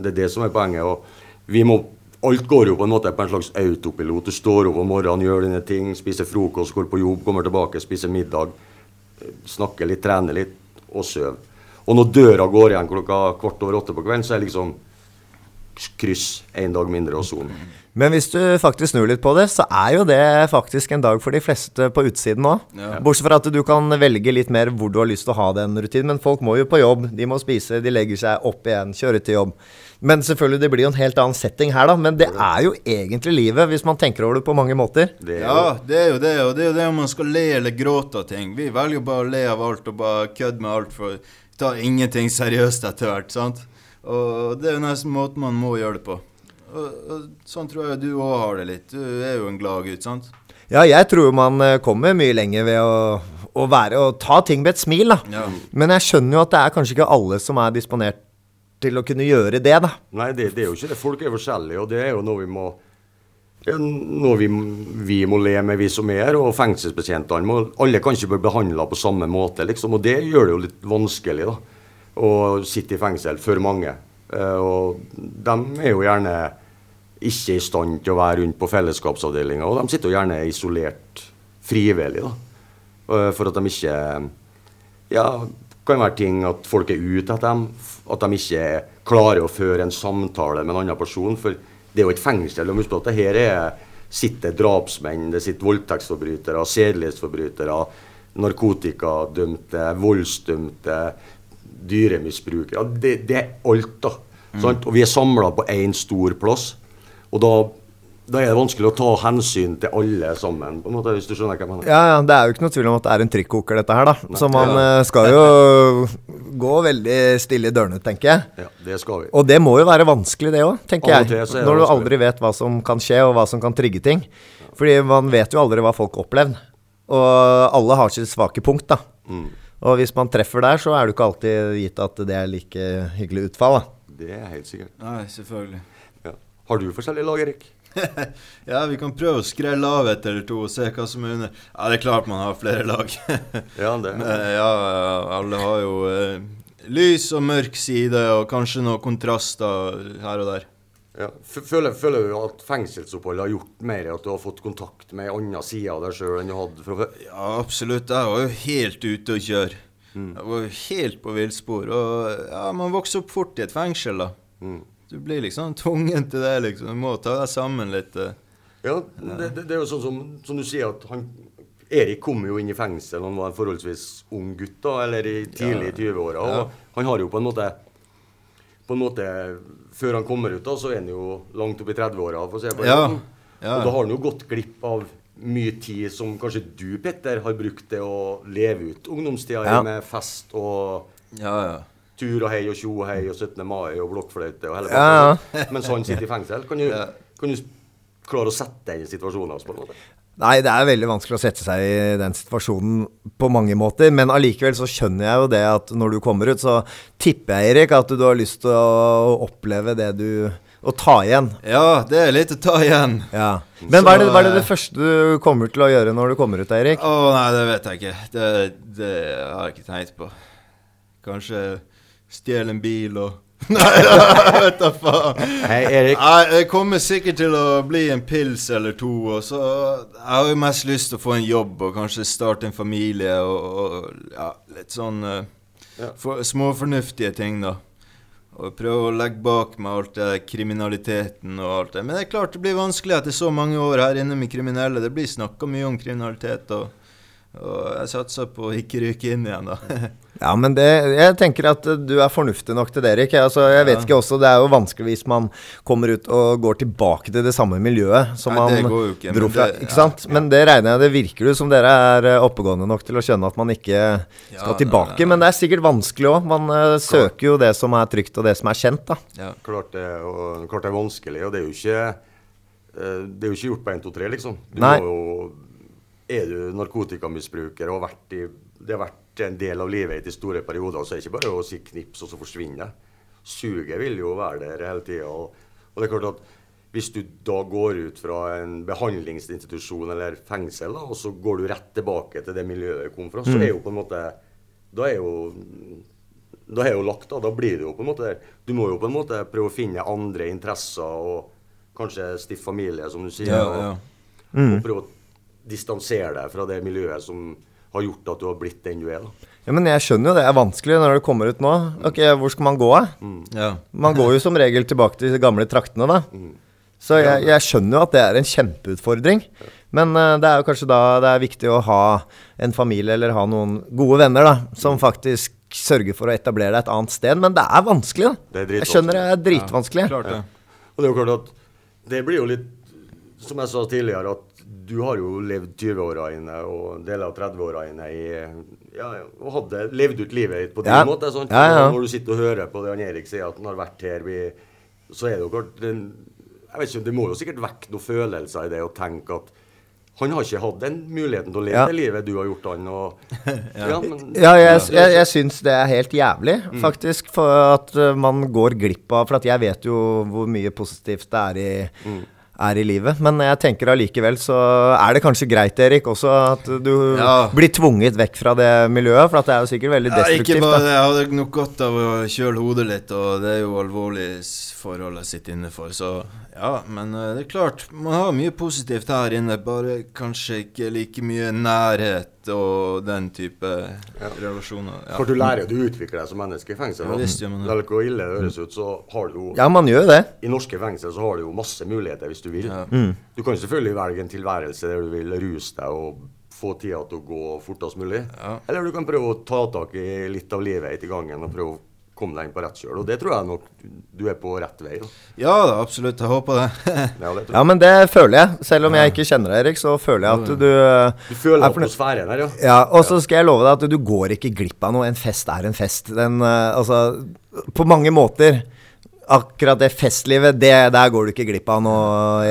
det er det som er poenget. og vi må Alt går jo på en måte på en slags autopilot. Du står opp om morgenen, gjør dine ting, spiser frokost, går på jobb, kommer tilbake, spiser middag, snakker litt, trener litt og sover. Og når døra går igjen klokka kvart over åtte på kvelden, så er liksom kryss en dag mindre og solen. Men hvis du faktisk snur litt på det, så er jo det faktisk en dag for de fleste på utsiden òg. Ja. Bortsett fra at du kan velge litt mer hvor du har lyst til å ha den rutinen. Men folk må jo på jobb, de må spise, de legger seg opp igjen, kjøre til jobb. Men selvfølgelig, det blir jo en helt annen setting her, da. Men det er jo egentlig livet, hvis man tenker over det på mange måter. Det Ja, det er jo det, og det er jo det om man skal le eller gråte av ting. Vi velger jo bare å le av alt og bare kødde med alt for å ta ingenting seriøst etter hvert, sant? Og det er jo nesten måten man må gjøre det på. Og, og sånn tror jeg du òg har det litt. Du er jo en glad gutt, sant? Ja, jeg tror man eh, kommer mye lenger ved å, å være og ta ting med et smil, da. Ja. Men jeg skjønner jo at det er kanskje ikke alle som er disponert til å kunne gjøre det, da. Nei, det, det er jo ikke det. Folk er forskjellige, og det er jo noe vi må det er noe vi, vi må le med, vi som er her. Og fengselsbetjentene må Alle kan ikke bli behandla på samme måte, liksom. Og det gjør det jo litt vanskelig, da. Å sitte i fengsel for mange. Eh, og de er jo gjerne ikke i stand til å være rundt på fellesskapsavdelinga, og de sitter jo gjerne isolert frivillig, da. Eh, For at de ikke Ja, kan være ting at folk er ute etter dem. At de ikke klarer å føre en samtale med en annen person. For det er jo et fengsel. og Husk på at det her er, sitter drapsmenn, det sitter voldtektsforbrytere, sedelighetsforbrytere, narkotikadømte, voldsdømte, dyremisbrukere. Det, det er alt, da. Sant? Og vi er samla på én stor plass. Og da, da er det vanskelig å ta hensyn til alle sammen, på en måte, hvis du skjønner hva jeg mener. Ja, ja, Det er jo ikke noe tvil om at det er en trykkoker, dette her, da. Så man Ja. eh, skal jo gå veldig stille i dørene, tenker jeg. Ja, det skal vi. Og det må jo være vanskelig, det òg, tenker jeg. Når du vanskelig. aldri vet hva som kan skje, og hva som kan trigge ting. Fordi man vet jo aldri hva folk har opplevd. Og alle har sitt svake punkt, da. Mm. Og hvis man treffer der, så er det ikke alltid gitt at det er like hyggelig utfall, da. Det er helt sikkert. Nei, selvfølgelig. Ja. Har du forskjellige lag, Erik? [LAUGHS] Ja, vi kan prøve å skrelle av et eller to og se hva som er under. Ja, det er klart man har flere lag. [LAUGHS] Ja, det Men, ja, alle har jo eh, lys og mørk side, og kanskje noen kontraster her og der. Ja. Føler, føler du at fengselsoppholdet har gjort mer at du har fått kontakt med en annen side av deg sjøl enn du hadde fra før? Ja, absolutt. Jeg var jo helt ute å kjøre. Mm. Jeg var jo helt på villspor. Og ja, man vokser opp fort i et fengsel, da. Mm. Du blir liksom [LAUGHS] tvungen til det, liksom. Du må ta deg sammen litt. eh. Ja, det, det, er jo sånn som, som du sier at han Erik kom jo inn i fengsel han var en forholdsvis ung gutt, da, eller i tidlig i 20-åra. Ja. Han har jo på en måte på en måte, Før han kommer ut, da, så er han jo langt opp i 30-åra. for å si på den Ja. Ja. Og da har han jo gått glipp av mye tid som kanskje du, Petter, har brukt til å leve ut ungdomstida Ja. med fest og Ja, ja. tur og hei og tjo og hei og 17. mai og blokkfløyte og hele pakka. Mens han sitter i fengsel. Kan du, kan du klare å sette deg i situasjonen hans på en måte? Nei, det er veldig vanskelig å sette seg i den situasjonen på mange måter. Men allikevel så skjønner jeg jo det at når du kommer ut, så tipper jeg, Erik, at du har lyst til å oppleve det du Å ta igjen. ja, det er litt å ta igjen. Ja. Men hva er, det, hva er det det første du kommer til å gjøre når du kommer ut, Eirik? Å nei, det vet jeg ikke. Det, det har jeg ikke tenkt på. Kanskje stjele en bil og Nei, [LAUGHS] jeg vet da faen. Hei, Erik. Nei, jeg kommer sikkert til å bli en pils eller to. Og så Jeg har jo mest lyst til å få en jobb og kanskje starte en familie og, og ja, litt sånn uh, Ja. for, småfornuftige ting, da. Og prøve å legge bak meg alt det kriminaliteten og alt det. Men det er klart det blir vanskelig etter så mange år her inne med kriminelle. Det blir snakka mye om kriminalitet, og, og jeg satser på å ikke ryke inn igjen, da. [LAUGHS] Ja, men det, jeg tenker at eh, du er fornuftig nok til det, Erik. Altså, jeg vet Ja. ikke også, Det er jo vanskelig hvis man kommer ut og går tilbake til det samme miljøet som Nei, det man går jo ikke, dro men fra. det- ikke sant? ja. Men det regner jeg det virker du som dere er eh, oppegående nok til å skjønne at man ikke skal tilbake. nei, nei. Men det er sikkert vanskelig òg. Man uh, søker jo det som er trygt, og det som er kjent, da. Ja. Klart det, og, klart det er vanskelig, og det er jo ikke uh, Det er jo ikke gjort på 1, 2, 3, liksom. Du Nei. må jo Er du narkotikamisbruker og har i Det har vært en del av livet ditt i store perioder, så er det ikke bare å si knips, og så forsvinner. Suget vil jo være der hele tida. Og, og det er klart at hvis du da går ut fra en behandlingsinstitusjon eller fengsel, da, og så går du rett tilbake til det miljøet du kom fra, så er jo på en måte Da er jo da er jo lagt, da. Da blir det jo på en måte Du må jo på en måte prøve å finne andre interesser og kanskje stifte familie, som du sier. Ja, og, og prøve å distansere deg fra det miljøet som har gjort at du har blitt den du er. da. Ja, Men jeg skjønner jo det er vanskelig når det kommer ut nå. Ok, Hvor skal man gå, Mm. ja. Man går jo som regel tilbake til de gamle traktene, da. Så jeg, jeg skjønner jo at det er en kjempeutfordring. Men uh, det er jo kanskje da det er viktig å ha en familie eller ha noen gode venner da, som faktisk sørger for å etablere deg et annet sted. Men det er vanskelig, da. Det er Jeg skjønner det er dritvanskelig. Klart det. Og det er jo klart at det blir jo litt Som jeg sa tidligere, at du har jo levd 20-åra inne og deler av 30-åra inne i Ja, og hadde levd ut livet ditt på din Ja. måte. sant? Ja, ja. Når du sitter og hører på det han Erik sier, at han har vært her, vi, så er det jo klart den, Jeg vet ikke, Det må jo sikkert vekke noen følelser i det å tenke at han har ikke hatt den muligheten til å leve Ja. det livet du har gjort han. Og, [LAUGHS] ja. men, Ja, jeg, jeg, jeg syns det er helt jævlig, Mm. faktisk. For at uh, man går glipp av For at jeg vet jo hvor mye positivt det er i, Mm. Er i livet. Men jeg tenker allikevel så er det kanskje greit, Erik, også at du Ja. blir tvunget vekk fra det miljøet. For at det er jo sikkert veldig destruktivt. Ja, ikke bare da. Jeg hadde nok godt av å kjøle hodet litt, og det er jo alvorlige s- sitt innenfor, inne for. Så ja, men eh, det er klart, man har mye positivt her inne. Bare kanskje ikke like mye nærhet og den type relasjoner. Ja. For du lærer jo, du utvikler deg som menneske i fengsel. Ja, visst gjør man det. Vel hvor ille det høres ut, så har du jo Ja, man gjør det. I norske fengsel så har du jo masse muligheter hvis du vil. Ja. Du kan selvfølgelig velge en tilværelse der du vil ruse deg og få tida til å gå fortest mulig. Ja. Eller du kan prøve å ta tak i litt av livet etter gangen og prøve å komme deg inn på rett kjøl. Og det tror jeg nok du er på rett vei. Da. ja da, absolutt. Jeg håper det. [LAUGHS] Ja, det Ja, men det føler jeg. Selv om jeg ikke kjenner deg, Erik, så føler jeg at du Du føler er atmosfæren her, ja. Ja, og så skal jeg love deg at du går ikke glipp av noe. En fest er en fest. Den, eh, altså, på mange måter. Akkurat det festlivet, det, der går du ikke glipp av nå,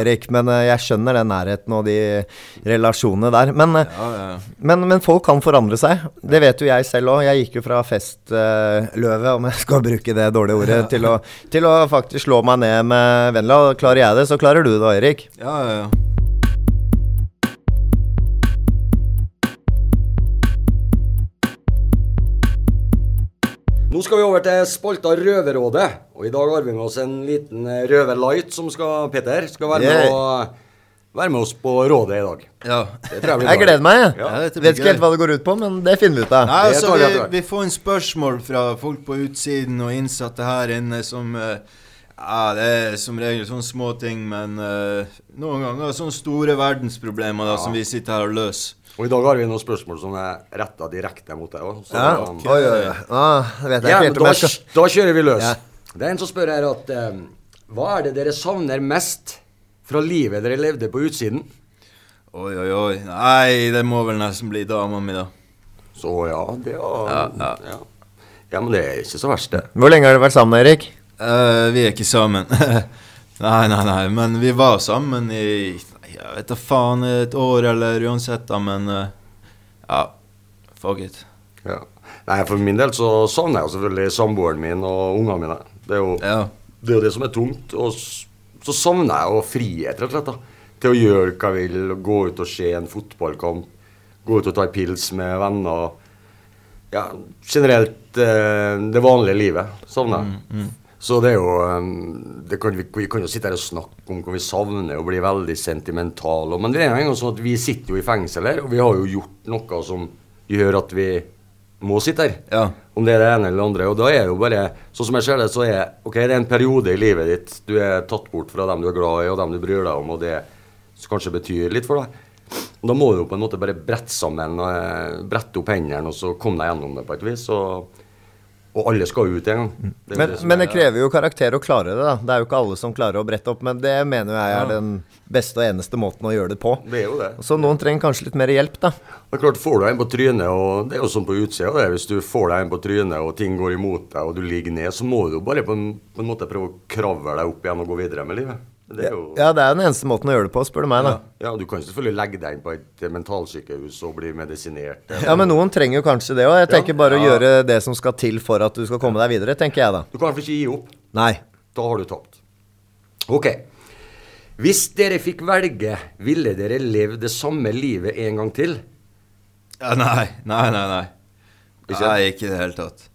Erik. Men eh, jeg skjønner den nærheten og de relasjonene der. Men, eh, Ja, ja. men, men folk kan forandre seg. Det vet jo jeg selv òg. Jeg gikk jo fra festløve, om jeg [LAUGHS] skal bruke det dårlige ordet, til å, til å faktisk slå meg ned med Venla. Klarer jeg det, så klarer du det Erik. ja, ja, ja. Nå skal vi over til spalta Røverrådet. Og i dag har vi med oss en liten eh, røverlight som skal Peter, skal være med, Yeah. og, være med oss på rådet i dag. ja. Det jeg Jeg gleder meg. Ja. Ja, Vet ikke helt hva det går ut på, men det finner vi ut av. Nei, altså, vi vi, får en spørsmål fra folk på utsiden og innsatte her inne som eh, Ja, det er som regel sånne små ting, men uh, noen ganger sånne store verdensproblemer da, som vi sitter her og løser. Og i dag har vi noen spørsmål som er retta direkte mot deg òg. Ja. um, Oi, oi, oi. Ah, vet jeg ja, da, skal da kjører vi løs. Ja. Det er en som spør her at um, Hva er det dere savner mest fra livet dere levde på utsiden? Oi, oi, oi. Nei, det må vel nesten bli dama mi, da. Så ja, det var ja, ja. ja, men det er ikke så verst, det. Hvor lenge har dere vært sammen, Erik? Uh, vi er ikke sammen. [LAUGHS] nei, nei, nei. Men vi var sammen i Jeg vet da faen, et år eller uansett, da, men eh, Ja, fuck it. Ja. Nei, For min del så savner jeg jo selvfølgelig samboeren min og ungene mine. Det er jo Ja. det, er jo det som er tungt. Og så savner jeg jo frihet, rett og slett. da. Til å gjøre hva jeg vil. Gå ut og se en fotballkamp. Gå ut og ta en pils med venner. ja, generelt eh, det vanlige livet savner jeg. Så det er jo eh, det kan vi, vi kan jo sitte her og snakke om hva vi savner og bli veldig sentimentale. Men det er jo en gang sånn at vi sitter jo i fengsel her, og vi har jo gjort noe som gjør at vi må sitte her. Ja. Om det er det ene eller det andre. Og da er det jo bare Sånn som jeg ser det, så er Ok, det er en periode i livet ditt. Du er tatt bort fra dem du er glad i, og dem du bryr deg om, og det kanskje betyr litt for deg. Da må du jo på en måte bare brette sammen, og, eh, brette opp hendene, og så komme deg gjennom det på et vis. Og, og alle skal ut en gang. Det Men, det, men det er- krever jo karakter å klare det, da. Det er jo ikke alle som klarer å brette opp, men det mener jeg er den beste og eneste måten å gjøre det på. Det er jo det. Så noen trenger kanskje litt mer hjelp, da. Det er klart, Får du en på trynet, og det er jo sånn på utsida det, Hvis du får deg en på trynet og ting går imot deg og du ligger ned, så må du jo bare på en, på en måte prøve å kravle deg opp igjen og gå videre med livet. Det er jo, Ja, det er den eneste måten å gjøre det på, spør du meg, da. ja, Du kan selvfølgelig legge deg inn på et mentalsykehus og bli medisinert. Ja, men noen trenger jo kanskje det òg. Jeg tenker bare å gjøre det som skal til for at du skal komme deg videre, tenker jeg da. Du kan i hvert fall ikke gi opp. Nei. Da har du tapt. Ok. Hvis dere fikk velge, ville dere levd det samme livet en gang til? Ja, nei, nei, nei. nei. Ikke? Nei, ikke i det hele tatt.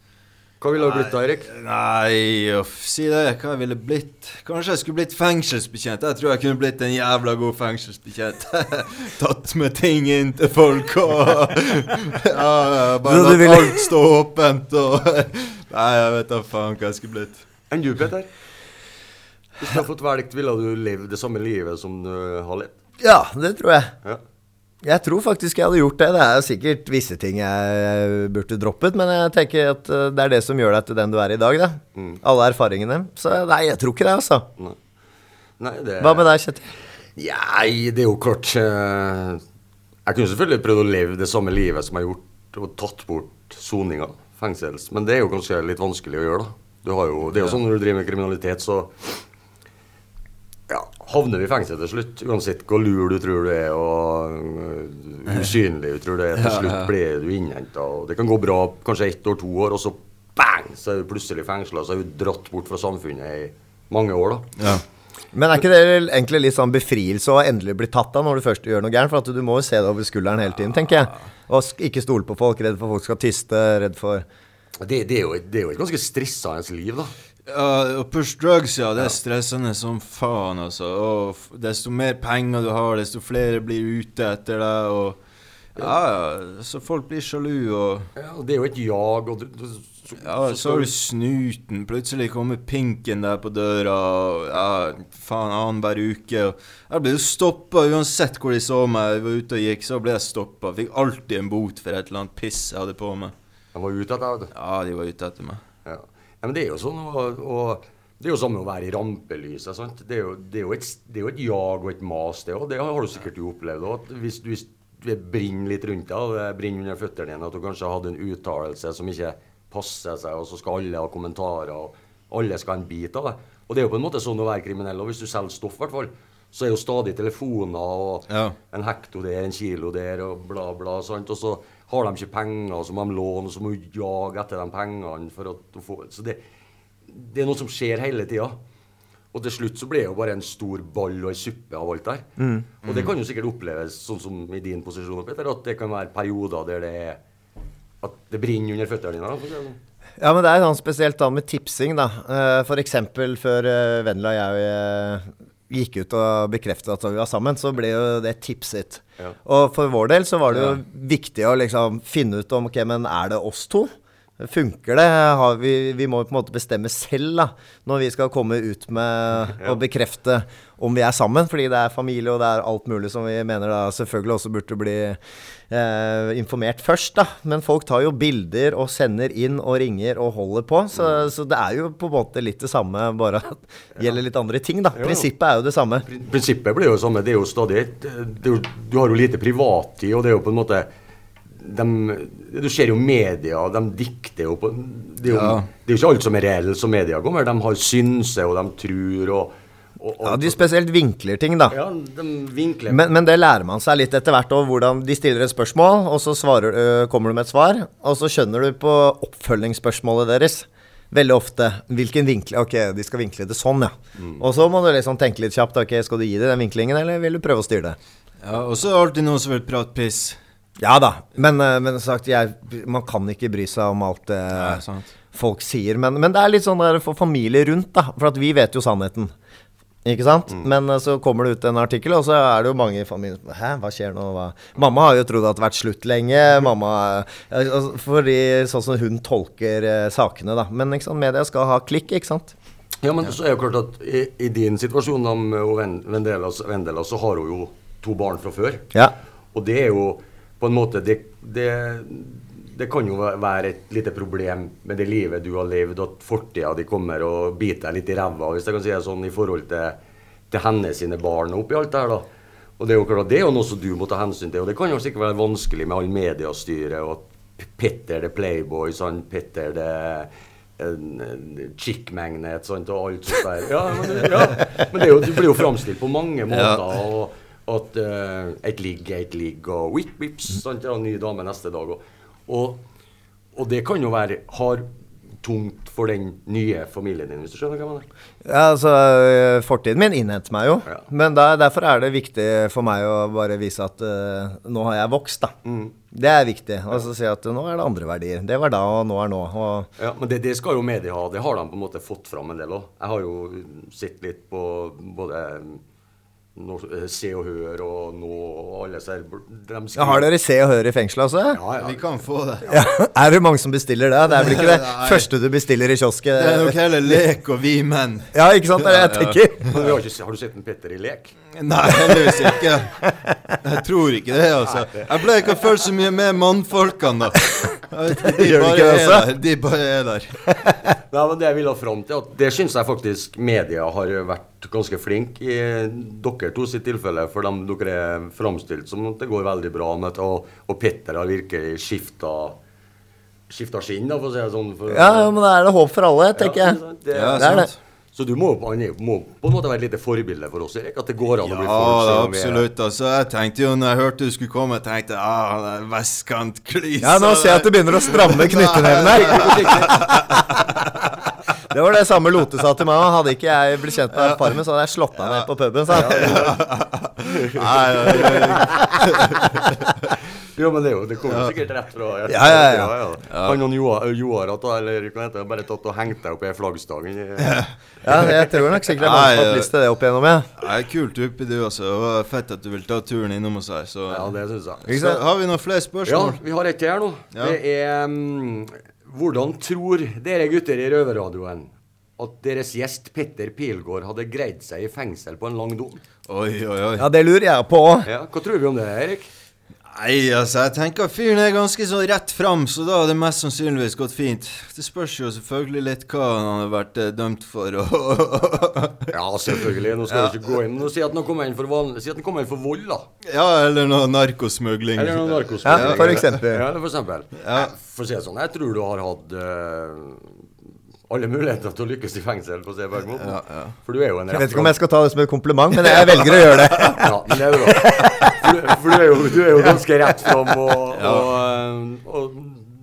Hva ville du blitt da, Erik? Nei, uff, si det. Hva jeg ville blitt? Kanskje jeg skulle blitt fengselsbetjent. Jeg tror jeg kunne blitt en jævla god fengselsbetjent. [LAUGHS] Tatt med ting inn til folk og [LAUGHS] ja, Bare latt ville- alt stå åpent og [LAUGHS] Nei, jeg vet da faen hva jeg skulle blitt. Enn du, Peter? Hvis du hadde fått velge, ville du levd det samme livet som du har levd? Ja, det tror jeg. Ja. Jeg tror faktisk jeg hadde gjort det. Det er sikkert visse ting jeg burde droppet, men jeg tenker at eh, det er det som gjør deg til den du er i dag, da. Alle erfaringene. Så nei, jeg tror ikke det, altså. Nei, det Hva med deg, Kjetil? Nei, det er jo klart eh, Jeg kunne selvfølgelig prøvd å leve det samme livet som jeg har gjort, og tatt bort soninga, fengsels. Men det er jo kanskje litt vanskelig å gjøre, da. Du har jo, det er jo sånn når du driver med kriminalitet, så ja, havner du i fengsel til slutt. Uansett hvor lur du tror du er, og øh, usynlig du tror du er. Til slutt blir du innhenta. Det kan gå bra kanskje ett år, to år, og så bang, så er du plutselig fengsla. Så er du dratt bort fra samfunnet i mange år, da. Ja. Men er ikke det egentlig litt sånn befrielse å endelig bli tatt av når du først gjør noe gærent? For at du må jo se det over skulderen hele tiden, tenker jeg. Og ikke stole på folk, redd for folk skal tyste, redd for Det, det, er jo, et- det er jo et ganske stressende liv, da. Ja, å push drugs, ja. Det er stressende som faen, altså. Og desto mer penger du har, desto flere blir ute etter deg, og Ja, ja. Så folk blir sjalu, og Ja, det er jo et jag, og du, du så, Ja, så har du snuten. Plutselig kommer pinken der på døra, og ja, faen, annenhver uke. Og jeg ble jo stoppa uansett hvor de så meg. Jeg var ute og gikk, så ble jeg stoppa. Fikk alltid en bot for et eller annet piss jeg hadde på meg. De var ute etter deg, vet du. Ja, de var ute etter meg. Ja. Ja, men det er jo sånn, og, og det er jo samme å være i rampelyset. sant? Det er jo, det er et, det er jo et jag og et mas, det òg. Det har du sikkert jo opplevd òg. Hvis du hvis det brenner litt rundt deg, det brenner under føttene dine, at du kanskje hadde en uttalelse som ikke passer seg, og så skal alle ha kommentarer, og alle skal ha en bit av det. Og det er jo på en måte sånn å være kriminell. Og hvis du selger stoff, i hvert fall, så er jo stadig telefoner og Ja. en hekto der, en kilo der, og bla, bla. sant? Og så har de ikke penger, så må de låne, så må du jage etter de pengene for å få Så det, det er noe som skjer hele tida. Og til slutt så blir det jo bare en stor ball og ei suppe av alt der. Og det kan jo sikkert oppleves sånn som i din posisjon, Peter, at det kan være perioder der det er at det brenner under føttene dine. sånn. Ja, men det er sånn spesielt da med tipsing, da. F.eks. For eksempel før uh, Vendela og jeg eh, gikk ut og bekreftet at vi var sammen, så ble jo det tipset. Ja. Og for vår del så var det jo viktig å liksom finne ut om ok, men er det oss to? Funker det? Har vi, vi må på en måte bestemme selv da, når vi skal komme ut med [LAUGHS] å bekrefte om vi er sammen. Fordi det er familie og det er alt mulig som vi mener da selvfølgelig også burde bli eh, informert først. da. Men folk tar jo bilder og sender inn og ringer og holder på. Så, så det er jo på en måte litt det samme, bare at det gjelder litt andre ting. da. Prinsippet er jo det samme. Prinsippet blir jo det samme. Det er jo stadig jo, Du har jo lite privattid, og det er jo på en måte de, Du ser jo media, de dikter jo på Det er jo, Ja. det er jo ikke alt som er reelt som media kommer. De har synse, og de tror, og, og, og Ja, De spesielt vinkler ting, da. Ja, de vinkler Men, men det lærer man seg litt etter hvert. òg. hvordan De stiller et spørsmål, og så svarer, ø, kommer du med et svar. Og så skjønner du på oppfølgingsspørsmålet deres veldig ofte hvilken vinkle Ok, de skal vinkle det sånn, ja. Og så må du liksom tenke litt kjapt. Ok, Skal du gi det den vinklingen, eller vil du prøve å styre det? Ja, og så er det alltid noen som vil prate piss. Ja da. Men, eh, men sagt, jeg, man kan ikke bry seg om alt det Nei, folk sier. Men, men det er litt sånn der for familie rundt, da. For at vi vet jo sannheten. Ikke sant? Men eh, så kommer det ut en artikkel, og så er det jo mange i familien som Hæ, hva skjer nå? Hva? Mamma har jo trodd at det har vært slutt lenge. Mamma altså, Fordi sånn som hun tolker eh, sakene, da. Men ikke sant? media skal ha klikk, ikke sant? Ja, men så er det jo klart at i, i din situasjon da, med Vendela, så har hun jo to barn fra før. Ja. Og det er jo på en måte Det, det, det kan jo være et lite problem med det livet du har levd, at fortida di kommer og biter deg litt i ræva, hvis jeg kan si det sånn, i forhold til, til hennes sine barn og oppi alt det her, da. Og det er jo klart det er jo noe som du må ta hensyn til, og det kan jo sikkert være vanskelig med all mediestyret og at Petter det Playboy, sånn, Petter det chick magnet sant, og alt sånt der. Ja, men, ja. men det jo, du blir jo framstilt på mange måter. og at uh, et ligg er et ligg, og whip, whips, sant, ja, ny dame neste dag. Og, og, og det kan jo være har tungt for den nye familien din, hvis du skjønner hva jeg mener? Ja, altså, øh, Fortiden min innhenter meg jo. Ja. Men der, derfor er det viktig for meg å bare vise at uh, nå har jeg vokst, da. Det er viktig. Og så si at nå er det andre verdier. Det var da, og nå er nå. Og Ja, Men det, det skal jo media ha. Det har de på en måte fått fram en del òg. Jeg har jo sett litt på både nå, eh, Se og Hør og Nå og alle disse. De ja, har dere Se og Hør i fengselet også? Ja, ja. Vi kan få det. Ja, [LAUGHS] Er det mange som bestiller det? Det er vel ikke det [LAUGHS] første du bestiller i kiosken? Det er nok heller lek og vi menn. Ja, ikke sant? Det er det jeg tenker. Men vi har, ikke, har du sett en Petter i lek? Nei, heldigvis ikke. Jeg tror ikke det, altså. Jeg ble ikke følt så mye med mannfolkene, da. Ikke, De bare er der. De bare er der. Nei, men Det jeg ville ha fram til, at det syns jeg faktisk media har vært ganske flinke i dere to sitt tilfelle. For dem dere er framstilt som at det går veldig bra. Med og, og Petter har virkelig skifta Skifta skinn, da, for å si det sånn. For, Ja, men da er det håp for alle, tenker Ja, jeg. det, Ja, Det er det. Så du må, må på en måte være et lite forbilde for oss, Erik. At det går an å bli Ja, folk er- absolutt. Altså, jeg tenkte jo når jeg hørte du skulle komme, jeg tenkte ah, det er vestkantklisa Ja, nå ser jeg at du begynner å stramme knytteneven her. [LAUGHS] Det var det samme Lote sa til meg. Hadde ikke jeg blitt kjent med Farmen, så hadde jeg slått deg ned på puben. sa han. Nei, ja, ja, Jo, men det, er jo, det kommer sikkert rett fra hjertet. Ja, ja, ja. Han og Joar, Joar at, eller hva heter det, bare tatt og hengt deg opp i flaggstangen. [LAUGHS] Ja, jeg tror nok sikkert jeg har fått lyst til det opp igjennom, ja. Nei, kult oppi du, altså. Det var fett at du vil ta turen innom oss her. Så, Ja, det syns jeg. Så har vi noen flere spørsmål? Ja, vi har et her nå. Ja. Det er um, Hvordan tror dere gutter i Røverradioen at deres gjest Petter Pilgaard hadde greid seg i fengsel på en lang dom? Oi, oi, oi. Ja, det lurer jeg på òg. Ja, Hva tror vi om det, Erik? Nei, altså, jeg tenker fyren er ganske sånn rett fram, så da hadde det mest sannsynligvis gått fint. Det spørs jo selvfølgelig litt hva han har vært eh, dømt for. Og [LAUGHS] Ja, selvfølgelig. Nå skal vi ikke gå inn og Si at han kommer inn for vanlig Si at han kommer inn for vold, da. ja, eller noe narkosmugling. Eller noe narkosmugling. Ja, for eksempel. Ja, eller for eksempel. For å si det sånn, jeg tror du har hatt eh, alle muligheter til å lykkes i fengsel, på den måten. For du er jo en Jeg vet ikke om jeg skal ta det som et kompliment, men jeg velger å gjøre det. [LAUGHS] Ja, men det er bra. For, du, for du, er jo, du er jo ganske rett fram, og, og, eh, og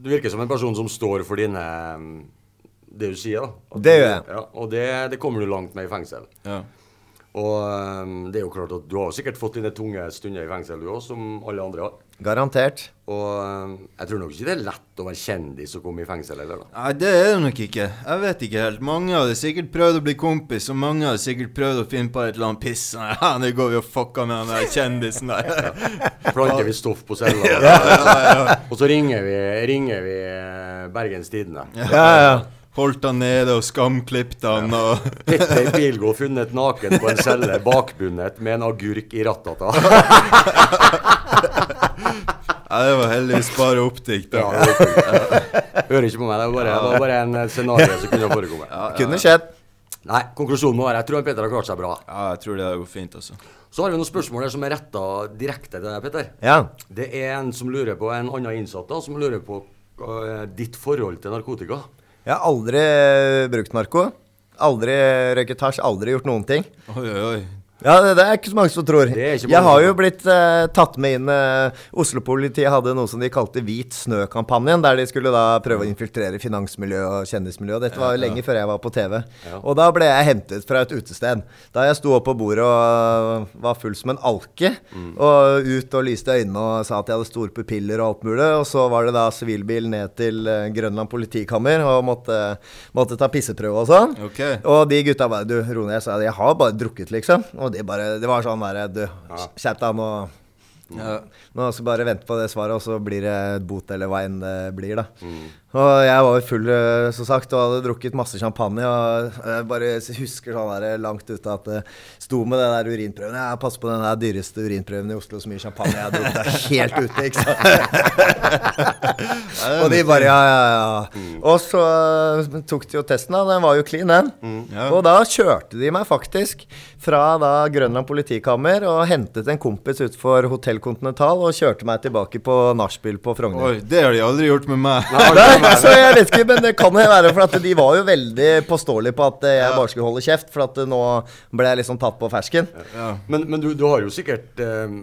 du virker som en person som står for dine det du sier. da. Det gjør jeg. Ja, og det, det kommer du langt med i fengsel. Ja. Og um, det er jo klart at du har sikkert fått dine tunge stunder i fengsel, du òg, som alle andre har. Garantert. Og eh, jeg tror nok ikke det er lett å være kjendis og komme i fengsel heller, da. Nei, det er det nok ikke. Jeg vet ikke helt. Mange hadde sikkert prøvd å bli kompis, og mange hadde sikkert prøvd å finne på et eller annet piss. Nei, [LAUGHS] ja, nå går vi og fucker med den der kjendisen der. Planter vi stoff på cella, [LAUGHS] og så ringer vi, ringer vi eh, Bergens Tidende. Ja, ja. Holdt han nede og skamklippte han og [LAUGHS] Petter Pilgaard funnet naken på en celle bakbundet med en agurk i rattata. Ja, det var heldigvis bare oppdikt. Ja. Hører ikke på meg. Det var bare, det var bare en eh, scenario som kunne forekomme. Ja, ja. Kunne skjedd. Nei, konklusjonen må være jeg tror Peter har klart seg bra. Ja, jeg tror det går fint, altså. Så har vi noen spørsmål her som er retta direkte til deg, Petter. Ja. Det er en som lurer på, en annen innsatt da, som lurer på uh, ditt forhold til narkotika. Jeg har aldri brukt narko. Aldri røyket hasj, aldri gjort noen ting. Oi, oi, oi. Ja, det, det er ikke så mange som tror. Jeg har jo blitt eh, tatt med inn eh, Oslo-politiet hadde noe som de kalte Hvit snø-kampanjen, der de skulle da prøve å infiltrere finansmiljø og kjendismiljø. Dette var jo lenge før jeg var på TV. Og da ble jeg hentet fra et utested. Da jeg sto opp på bordet og var full som en alke, og ut og lyste øynene og sa at jeg hadde store pupiller og alt mulig. Og så var det da sivilbil ned til eh, Grønland politikammer og måtte, måtte ta pisseprøve og sånn. Okay. Og de gutta bare Du, ro ned. Jeg sa jeg har bare drukket, liksom. Og de bare Det var sånn derre Du, skjerp deg nå. Nå skal vi bare vente på det svaret, og så blir det bot eller hva enn det blir, da. Og jeg var jo full, eh, som sagt, og hadde drukket masse champagne. Og jeg bare husker sånn der langt ute at det sto med den der urinprøven. Jeg passer på den der dyreste urinprøven i Oslo, så mye champagne jeg har drukket. Er helt ute, ikke sant. og de bare ja, ja, ja. Og så eh, tok de jo testen, da. Den var jo clean, den. Ja. Og da kjørte de meg faktisk fra da Grønland politikammer og hentet en kompis utfor Hotell Continental og kjørte meg tilbake på nachspiel på Frogner. Oi, det har de aldri gjort med meg. Så jeg vet ikke, men det kan jo være for de var jo veldig påståelige på at jeg bare skulle holde kjeft, for at nå ble jeg liksom tatt på fersken. Ja. Men, men du, du har jo sikkert eh,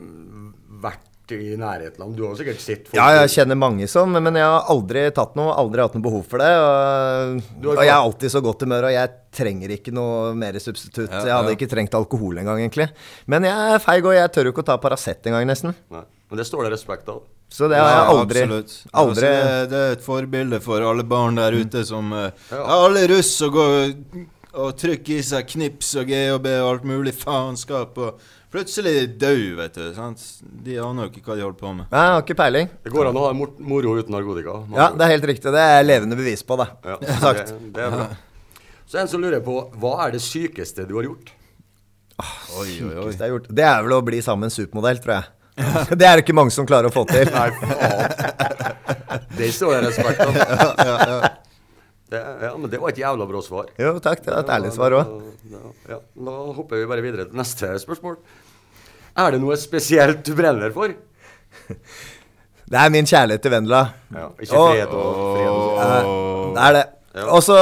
vært i nærheten av Du har sikkert sett folk Ja, jeg kjenner mange som, men jeg har aldri tatt noe, aldri hatt noe behov for det. Og, og jeg er alltid så godt humør, og jeg trenger ikke noe mer substitutt. Ja, Jeg hadde ikke trengt alkohol engang, egentlig. Men jeg er feig, og jeg tør jo ikke å ta Paracet engang, nesten. Nei, Men det står det respekt av. Så det har jeg aldri. absolutt. aldri det, det er et forbilde for alle barn der ute som eh, Ja. Alle russ og går og trykker i seg knips og GHB og alt mulig faenskap. Og plutselig død, vet du. sant? De aner jo ikke hva de holder på med. Nei, Jeg har ikke peiling. Det går an å ha mor moro uten narkotika. Ja, det er helt riktig. Det er levende bevis på, det. Ja, Det, det er bra. Så en som lurer på Hva er det sykeste du har gjort? Oi, oi, oi. jeg har gjort. det er vel å bli sammen med en supermodell, tror jeg. [LAUGHS] Det er det ikke mange som klarer å få til. Nei, faen. [LAUGHS] Det står det respekt av. Det, ja, men det var et jævla bra svar. Jo, takk. Det var et ærlig svar òg. Ja, ja, da hopper vi bare videre til neste spørsmål. Er det noe spesielt du brenner for? [LAUGHS] Det er min kjærlighet til Vendela. Ja, ikke Og- fred og frihet og Eh, Det er det. Ja. Og så,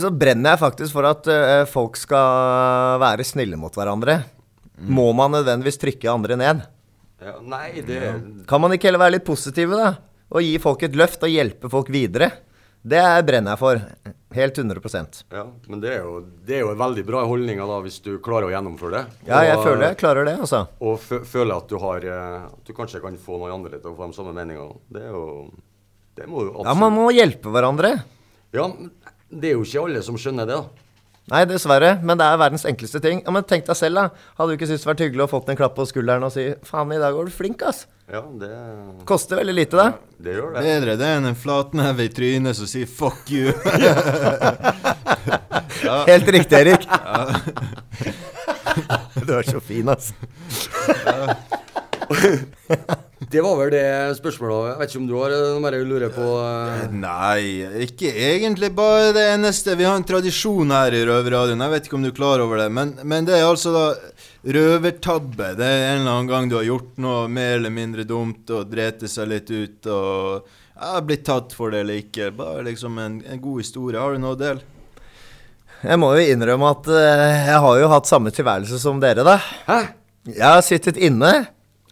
så brenner jeg faktisk for at uh, folk skal være snille mot hverandre. Må man nødvendigvis trykke andre ned? ja, Nei, det Kan man ikke heller være litt positive, da? Og gi folk et løft og hjelpe folk videre? Det er- brenner jeg for. Helt 100% Ja, men det er jo, det er jo en veldig bra holdning da, hvis du klarer å gjennomføre det. Ja, jeg Og- føler jeg klarer det, altså. Og føler at du har eh, At du kanskje kan få noen andre til å få de samme meningene. Det er jo Det må jo absolutt Ja, man må hjelpe hverandre. Ja, det er jo ikke alle som skjønner det, da. Nei, dessverre, men det er verdens enkleste ting. Ja, Men tenk deg selv, da. Hadde du ikke syntes det vært hyggelig å fått en klapp på skulderen og si 'faen, i dag var du flink', ass'? Ja, det, Koster veldig lite, det. det gjør det. Bedre det enn en flatneve i trynet som sier 'fuck you'. [LAUGHS] Helt riktig, Erik. [LAUGHS] Du er så fin, ass. Det var vel det spørsmålet. Jeg vet ikke om du har noe du lurer på? eh? Nei, ikke egentlig bare det eneste. Vi har en tradisjon her i Røverradioen. Jeg vet ikke om du er klar over det, men, men det er altså da røvertabbe. Det er en eller annen gang du har gjort noe mer eller mindre dumt og drete seg litt ut og ja, blitt tatt for det eller ikke. Bare liksom en, en god historie. Har du noe å dele? Jeg må jo innrømme at eh, jeg har jo hatt samme tilværelse som dere, da. Hæ? Jeg har sittet inne.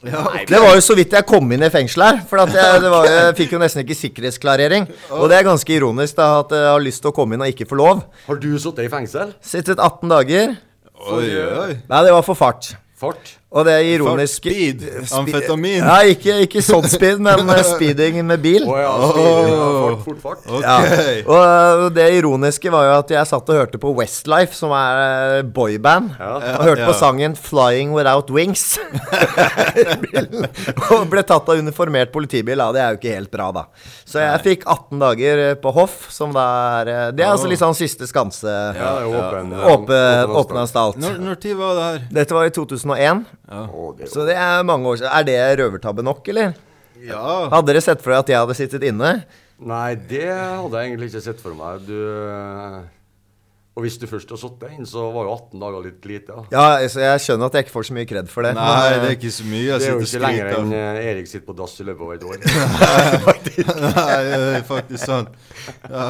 Det var jo så vidt jeg kom inn i fengsel her. For at jeg, det var, jeg fikk jo nesten ikke sikkerhetsklarering. Og det er ganske ironisk da at jeg har lyst til å komme inn og ikke få lov. Har du sittet i fengsel? Sittet 18 dager. Oi, oi. Nei, det var for fart. Fart? Og det er ironisk Speed. Spe- Amfetamin. Ja, ikke, ikke sånn speed, men eh, [LAUGHS] speeding med bil. Å ja, speeding, ja, fart, fort fart. Ok. Ja. Og det ironiske var jo at jeg satt og hørte på Westlife, som er uh, boyband, Ja. og hørte på sangen 'Flying Without Wings'. [LAUGHS] og ble tatt av uniformert politibil. Ja, det er jo ikke helt bra, da. Så jeg fikk 18 dager uh, på hoff, som da er uh, Det er altså litt sånn siste skanse. Ja, det er åpen. Åpen, åpen anstalt. Når, når tid var det her? Dette var i 2001, Å, det så det er mange år siden. Er det røvertabbe nok, eller? Ja. Hadde dere sett for dere at jeg hadde sittet inne? Nei, det hadde jeg egentlig ikke sett for meg. Du eh, Og hvis du først har satt deg inn, så var jo 18 dager litt lite. da. Ja, altså, jeg skjønner at jeg ikke får så mye kred for det. Nei, men, det er eh, ikke så mye Det er jo ikke lenger enn eh, Erik sitter på dass i løpet av et år. [LAUGHS] [LAUGHS] Nei, det er faktisk sant. Ja.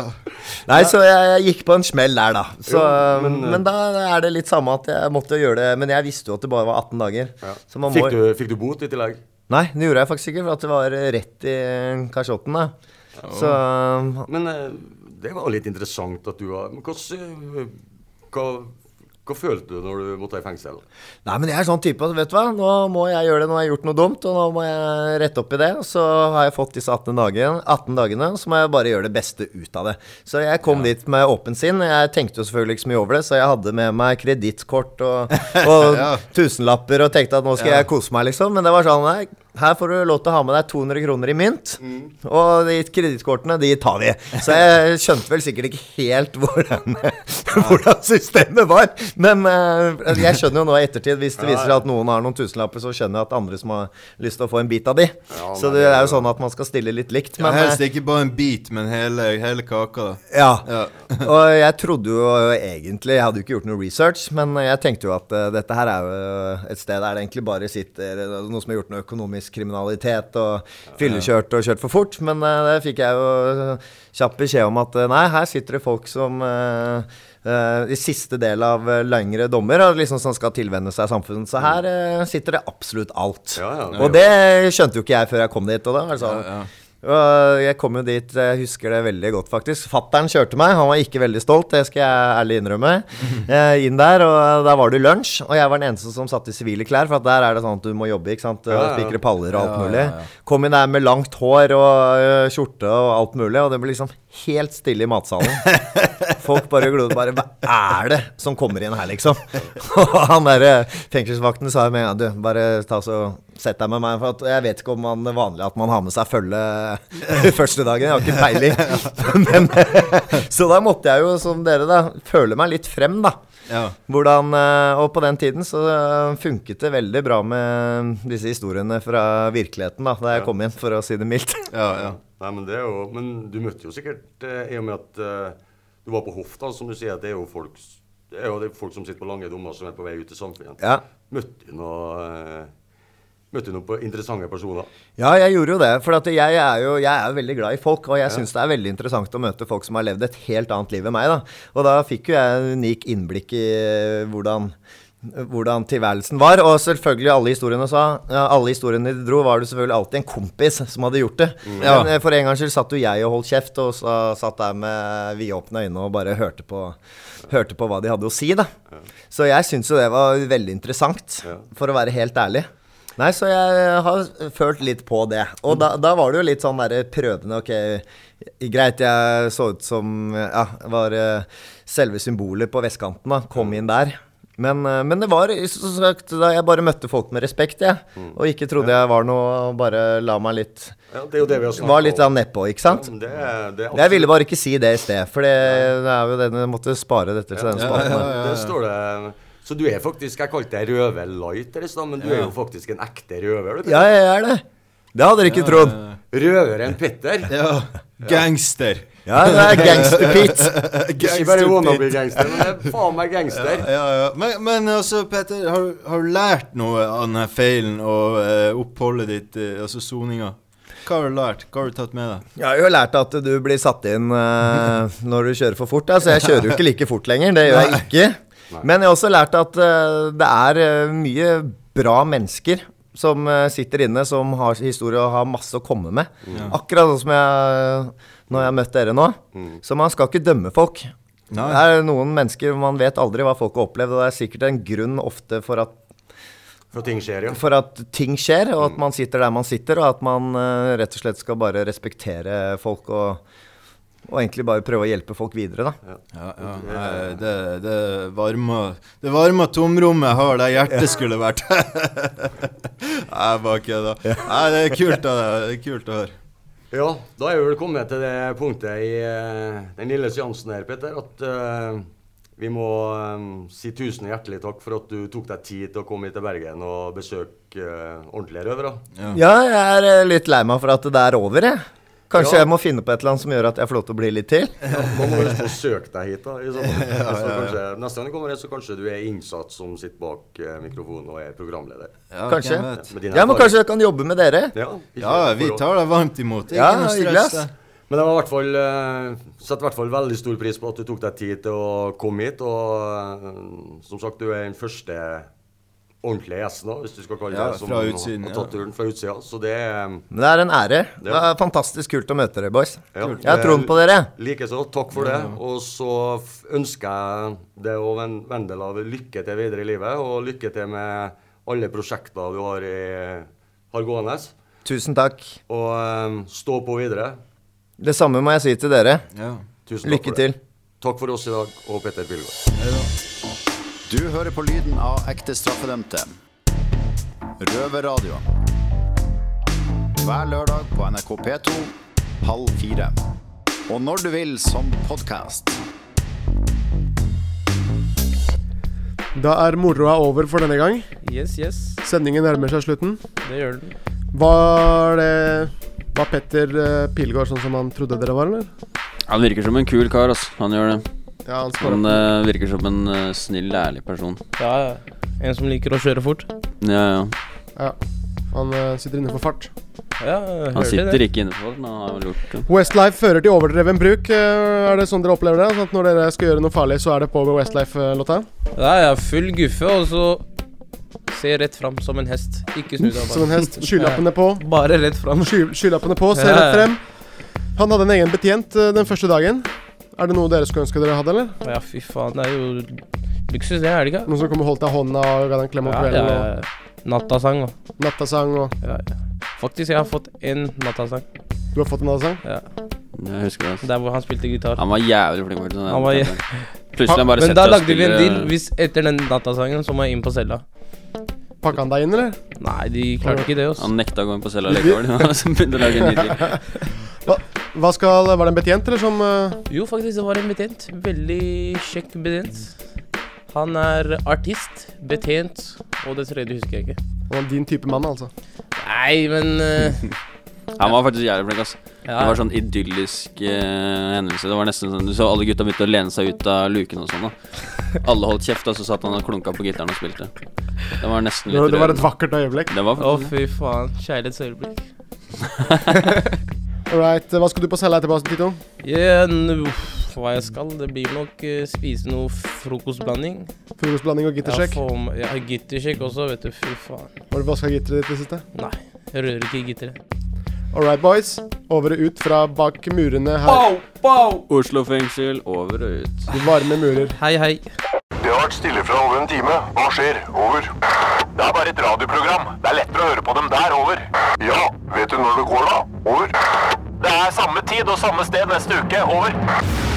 Nei, så jeg, jeg gikk på en smell der, da. Så, Jo, men, men, eh, da er det litt samme at jeg måtte gjøre det. Men jeg visste jo at det bare var 18 dager. Ja. Så man må Fikk, du, fikk du bot i tillegg? Nei, det gjorde jeg faktisk ikke, for at det var rett i kasjotten. da. Så Men det var litt interessant at du var Men hvordan hva, hva følte du når du måtte i fengsel? Nei, men jeg er sånn type at vet du hva, nå må jeg gjøre det. Nå har jeg gjort noe dumt, og nå må jeg rette opp i det. Og så har jeg fått disse 18 dagene, 18 dagene så må jeg bare gjøre det beste ut av det. Så jeg kom dit med åpen sinn. Jeg tenkte jo selvfølgelig ikke så mye over det, så jeg hadde med meg kredittkort og, [LAUGHS] og Ja. tusenlapper og tenkte at nå skal jeg kose meg, liksom. Men det var sånn nei, her får du lov til å ha med deg 200 kroner i mynt. Og de kredittkortene, de tar vi. Så jeg skjønte vel sikkert ikke helt hvordan, [LAUGHS] hvordan systemet var. Men eh, jeg skjønner jo nå i ettertid, hvis det viser seg at noen har noen tusenlapper, så skjønner jeg at andre som har lyst til å få en bit av de. Så det er jo sånn at man skal stille litt likt. Ja, helst eh, ikke bare en bit, men hele, hele kaka. da. ja. Ja. [LAUGHS] Og jeg trodde jo egentlig Jeg hadde jo ikke gjort noe research, men jeg tenkte jo at eh, dette her er jo et sted der det egentlig bare sitter noe som har gjort noe økonomisk kriminalitet og fyllekjørt og kjørt for fort. Men uh, det fikk jeg jo kjapp beskjed om at eh, nei, her sitter det folk som Uh, eh, i siste del av uh, lengre dommer og liksom som skal tilvenne seg samfunnet. Så her uh, sitter det absolutt alt. Ja, ja. Og det skjønte jo ikke jeg før jeg kom dit. Og da altså. Ja, jeg kom jo dit, jeg husker det veldig godt faktisk. Fattern kjørte meg, han var ikke veldig stolt, det skal jeg ærlig innrømme. [LAUGHS] Eh, inn der, og der var det lunsj, og jeg var den eneste som satt i sivile klær. For at der er det sånn at du må jobbe, ikke sant. Ja. Spikre paller og alt mulig. ja, ja. Kom inn der med langt hår og ø, skjorte og alt mulig, og det ble liksom helt stille i matsalen. [LAUGHS] Folk bare glodde bare Hva er det som kommer inn her, liksom? [LAUGHS] Og han derre fengselsvakten sa med en gang Du, bare ta så Sett deg med meg. For at jeg vet ikke om man er vanlig at man har med seg følge [LAUGHS] første dagen. Jeg har ikke peiling. [LAUGHS] [LAUGHS] Men, så da måtte jeg jo, som dere, da, føle meg litt frem, da. Ja. Hvordan, eh, og på den tiden så eh, funket det veldig bra med disse historiene fra virkeligheten, da da jeg kom inn, for å si det mildt. Ja, ja. Nei, men det er jo Men du møtte jo sikkert, eh, i og med at eh, du var på hofta, som du sier, det er jo folk det er jo folk som sitter på lange dommer, som er på vei ut i samfunnet. Ja. Møtte du noe eh, Møtte du noen på interessante personer? Ja, jeg gjorde jo det. For jeg, er jo, jeg er jo veldig glad i folk, og jeg syns det er veldig interessant å møte folk som har levd et helt annet liv enn meg. da. Og da fikk jo jeg en unik innblikk i eh, hvordan hvordan tilværelsen var. Og selvfølgelig, alle historiene sa ja, Alle historiene de dro, var det selvfølgelig alltid en kompis som hadde gjort det. Ja. Men eh, for en gangs skyld satt jo jeg og holdt kjeft, og så satt der med vidåpne øyne og bare hørte på, hørte på hva de hadde å si, da. Så jeg syns jo det var veldig interessant, Ja. for å være helt ærlig. Nei, så jeg har følt litt på det. Og da, da var det jo litt sånn derre prøvende Ok, greit, jeg så ut som Ja, var eh, selve symbolet på vestkanten, da. Kom inn der. Men, eh, men det var som sagt da jeg bare møtte folk med respekt, jeg. Og ikke trodde jeg var noe, og bare la meg litt Ja, det er jo det vi har Var litt sånn nedpå, ikke sant? Ja, det, er- det er Jeg ville bare ikke si det i sted, for det, det er jo den jeg måtte spare dette til den spalten. Ja, Det står det Så du er faktisk Jeg kalte deg røver light i men du er jo faktisk en ekte røver. Du. Ja, jeg er det. Det hadde dere ikke trodd. Røveren Petter. [LAUGHS] ja. Gangster. Ja, det er Gangster-Pete. [LAUGHS] Ikke bare wannabe-gangster, men det er faen meg gangster. Ja, ja. Men, men altså, Petter, har, har du lært noe av denne feilen og eh, oppholdet ditt, eh, altså soninga? Hva har du lært? Hva har du tatt med deg? Jeg har jo lært at du blir satt inn eh, [LAUGHS] når du kjører for fort. Altså, jeg kjører jo ikke like fort lenger. Det gjør jeg ikke. Men jeg har også lært at eh, det er eh, mye bra mennesker som eh, sitter inne, som har historie og har masse å komme med. Akkurat sånn som jeg når jeg har møtt dere nå. Så man skal ikke dømme folk. Nei. Det er noen mennesker Man vet aldri hva folk har opplevd, og det er sikkert en grunn ofte for at For ting skjer, ja. for at ting skjer, og at man sitter der man sitter, og at man uh, rett og slett skal bare respektere folk og, og egentlig bare prøve å hjelpe folk videre, da. Ja, ja. Nei, det, det varme, Det varme tomrommet har der hjertet skulle vært. [LAUGHS] Nei, bare kødda. Nei, det er kult av deg. Det er kult å høre. Ja, da er vi vel kommet til det punktet i eh, den lille seansen her, Petter, at uh, vi må um, si tusen hjertelig takk for at du tok deg tid til å komme hit til Bergen og besøke uh, ordentlige røvere. Ja, jeg er litt lei meg for at det er over, jeg. Kanskje Ja. jeg må finne på et eller annet som gjør at jeg får lov til å bli litt til? [LAUGHS] Da må du få søke deg hit, da. I [LAUGHS] så ja, ja, kanskje, neste gang du kommer hit, så kanskje du er innsatt som sitter bak eh, mikrofonen og er programleder. Ja, Kanskje. Ja, men kanskje jeg kan jobbe med dere? Ja, Ja, vi tar deg varmt imot. Ikke Ja, noe stress. Men jeg hvert fall, eh, setter i hvert fall veldig stor pris på at du tok deg tid til å komme hit. Og eh, som sagt, du er den første ordentlige gjestene, da, hvis du skal kalle Ja, det som fra utsiden, har tatt turen fra utsida. Så det Men det er en ære. Det er fantastisk kult å møte dere, boys. Ja, Jeg har troen på dere. Likeså. Takk for det. Og så ønsker jeg deg og Vendela Vendel lykke til videre i livet, og lykke til med alle prosjekter du har, i, har gående. Tusen takk. Og um, stå på videre. Det samme må jeg si til dere. Ja. Tusen takk Lykke for det. til. Takk for oss i dag, og Petter Pilgaard. Du hører på lyden av ekte straffedømte. Røverradio. Hver lørdag på NRK P2 halv fire. Og når du vil som podkast. Da er moroa over for denne gang. Yes, yes. Sendingen nærmer seg slutten. Det gjør den. Var det Var Petter uh, Pilgaard sånn som han trodde dere var, eller? Han virker som en kul kar, altså. Han gjør det. Ja, han Han eh, virker som en eh, snill, ærlig person. Ja, ja. En som liker å kjøre fort. Ja, ja. Ja. Han eh, sitter inne for fart. Ja, jeg Han sitter det. ikke inne for det, men han har vel gjort det. Westlife fører til overdreven bruk. eh, er det sånn dere opplever det? Sånn at når dere skal gjøre noe farlig, så er det på Westlife-låta? Ja, har full guffe, og så se rett fram som en hest. Ikke snu deg Som en hest. Skylappene [LAUGHS] på. Bare rett fram. Sky, skylappene på, se Ja, rett ja. frem. Han hadde en egen betjent eh, den første dagen. Er det noe dere skulle ønske dere hadde, eller? Ja, fy faen. Det er jo luksus, det, er det ikke? Noen som kommer og holdt deg i hånda og ga deg en klem om kvelden? ja, ja. Nattasang og nattasang og ja, ja. Faktisk, jeg har fått en nattasang. Du har fått en nattasang? Ja. Jeg husker det. altså. Der hvor han spilte gitar. Han var jævlig flink. Han var Plutselig han bare Men setter da seg og lagde vi en deal. Hvis etter den nattasangen, så må jeg inn på cella. Pakka han deg inn, eller? Nei, de klarte ikke det, Også. Han nekta å gå inn på cella likevel. Så begynte å lage en ny deal. [LAUGHS] Hva skal Var det en betjent, eller som uh... Jo, faktisk, det var en betjent. Veldig kjekk betjent. Han er artist, betjent, og det tredje husker jeg ikke. var din type mann, altså? Nei, men eh, Han var faktisk jævlig flink, ass. ja. Det var sånn idyllisk eh, hendelse. Det var nesten sånn Du så alle gutta begynte å lene seg ut av luken og sånn. da Alle holdt kjeft, og så satt han og klunka på gitaren og spilte. Det var nesten litt rørende det var et vakkert øyeblikk. Det var Å, faktisk fy faen. Kjærlighetsøyeblikk. [LAUGHS] All right. Hva skal du på cella etterpå, Tito? N- uff, hva jeg skal? Det blir nok eh, spise noe frokostblanding. Frokostblanding og Ja, gittersjekk? få ja, gittersjekk også, vet du. Fy faen. Har du vaska gitteret ditt i det siste? Nei, jeg rører ikke gitteret. All right, boys. Over og ut fra bak murene her. Oslo fengsel, over og ut. De varme murer. Hei, hei. Det har vært stille fra over en time. Hva skjer? Over. Det er bare et radioprogram. Det er lettere å høre på dem der. Over. Ja, vet du når det går, da? Over. Det er samme tid og samme sted neste uke. Over.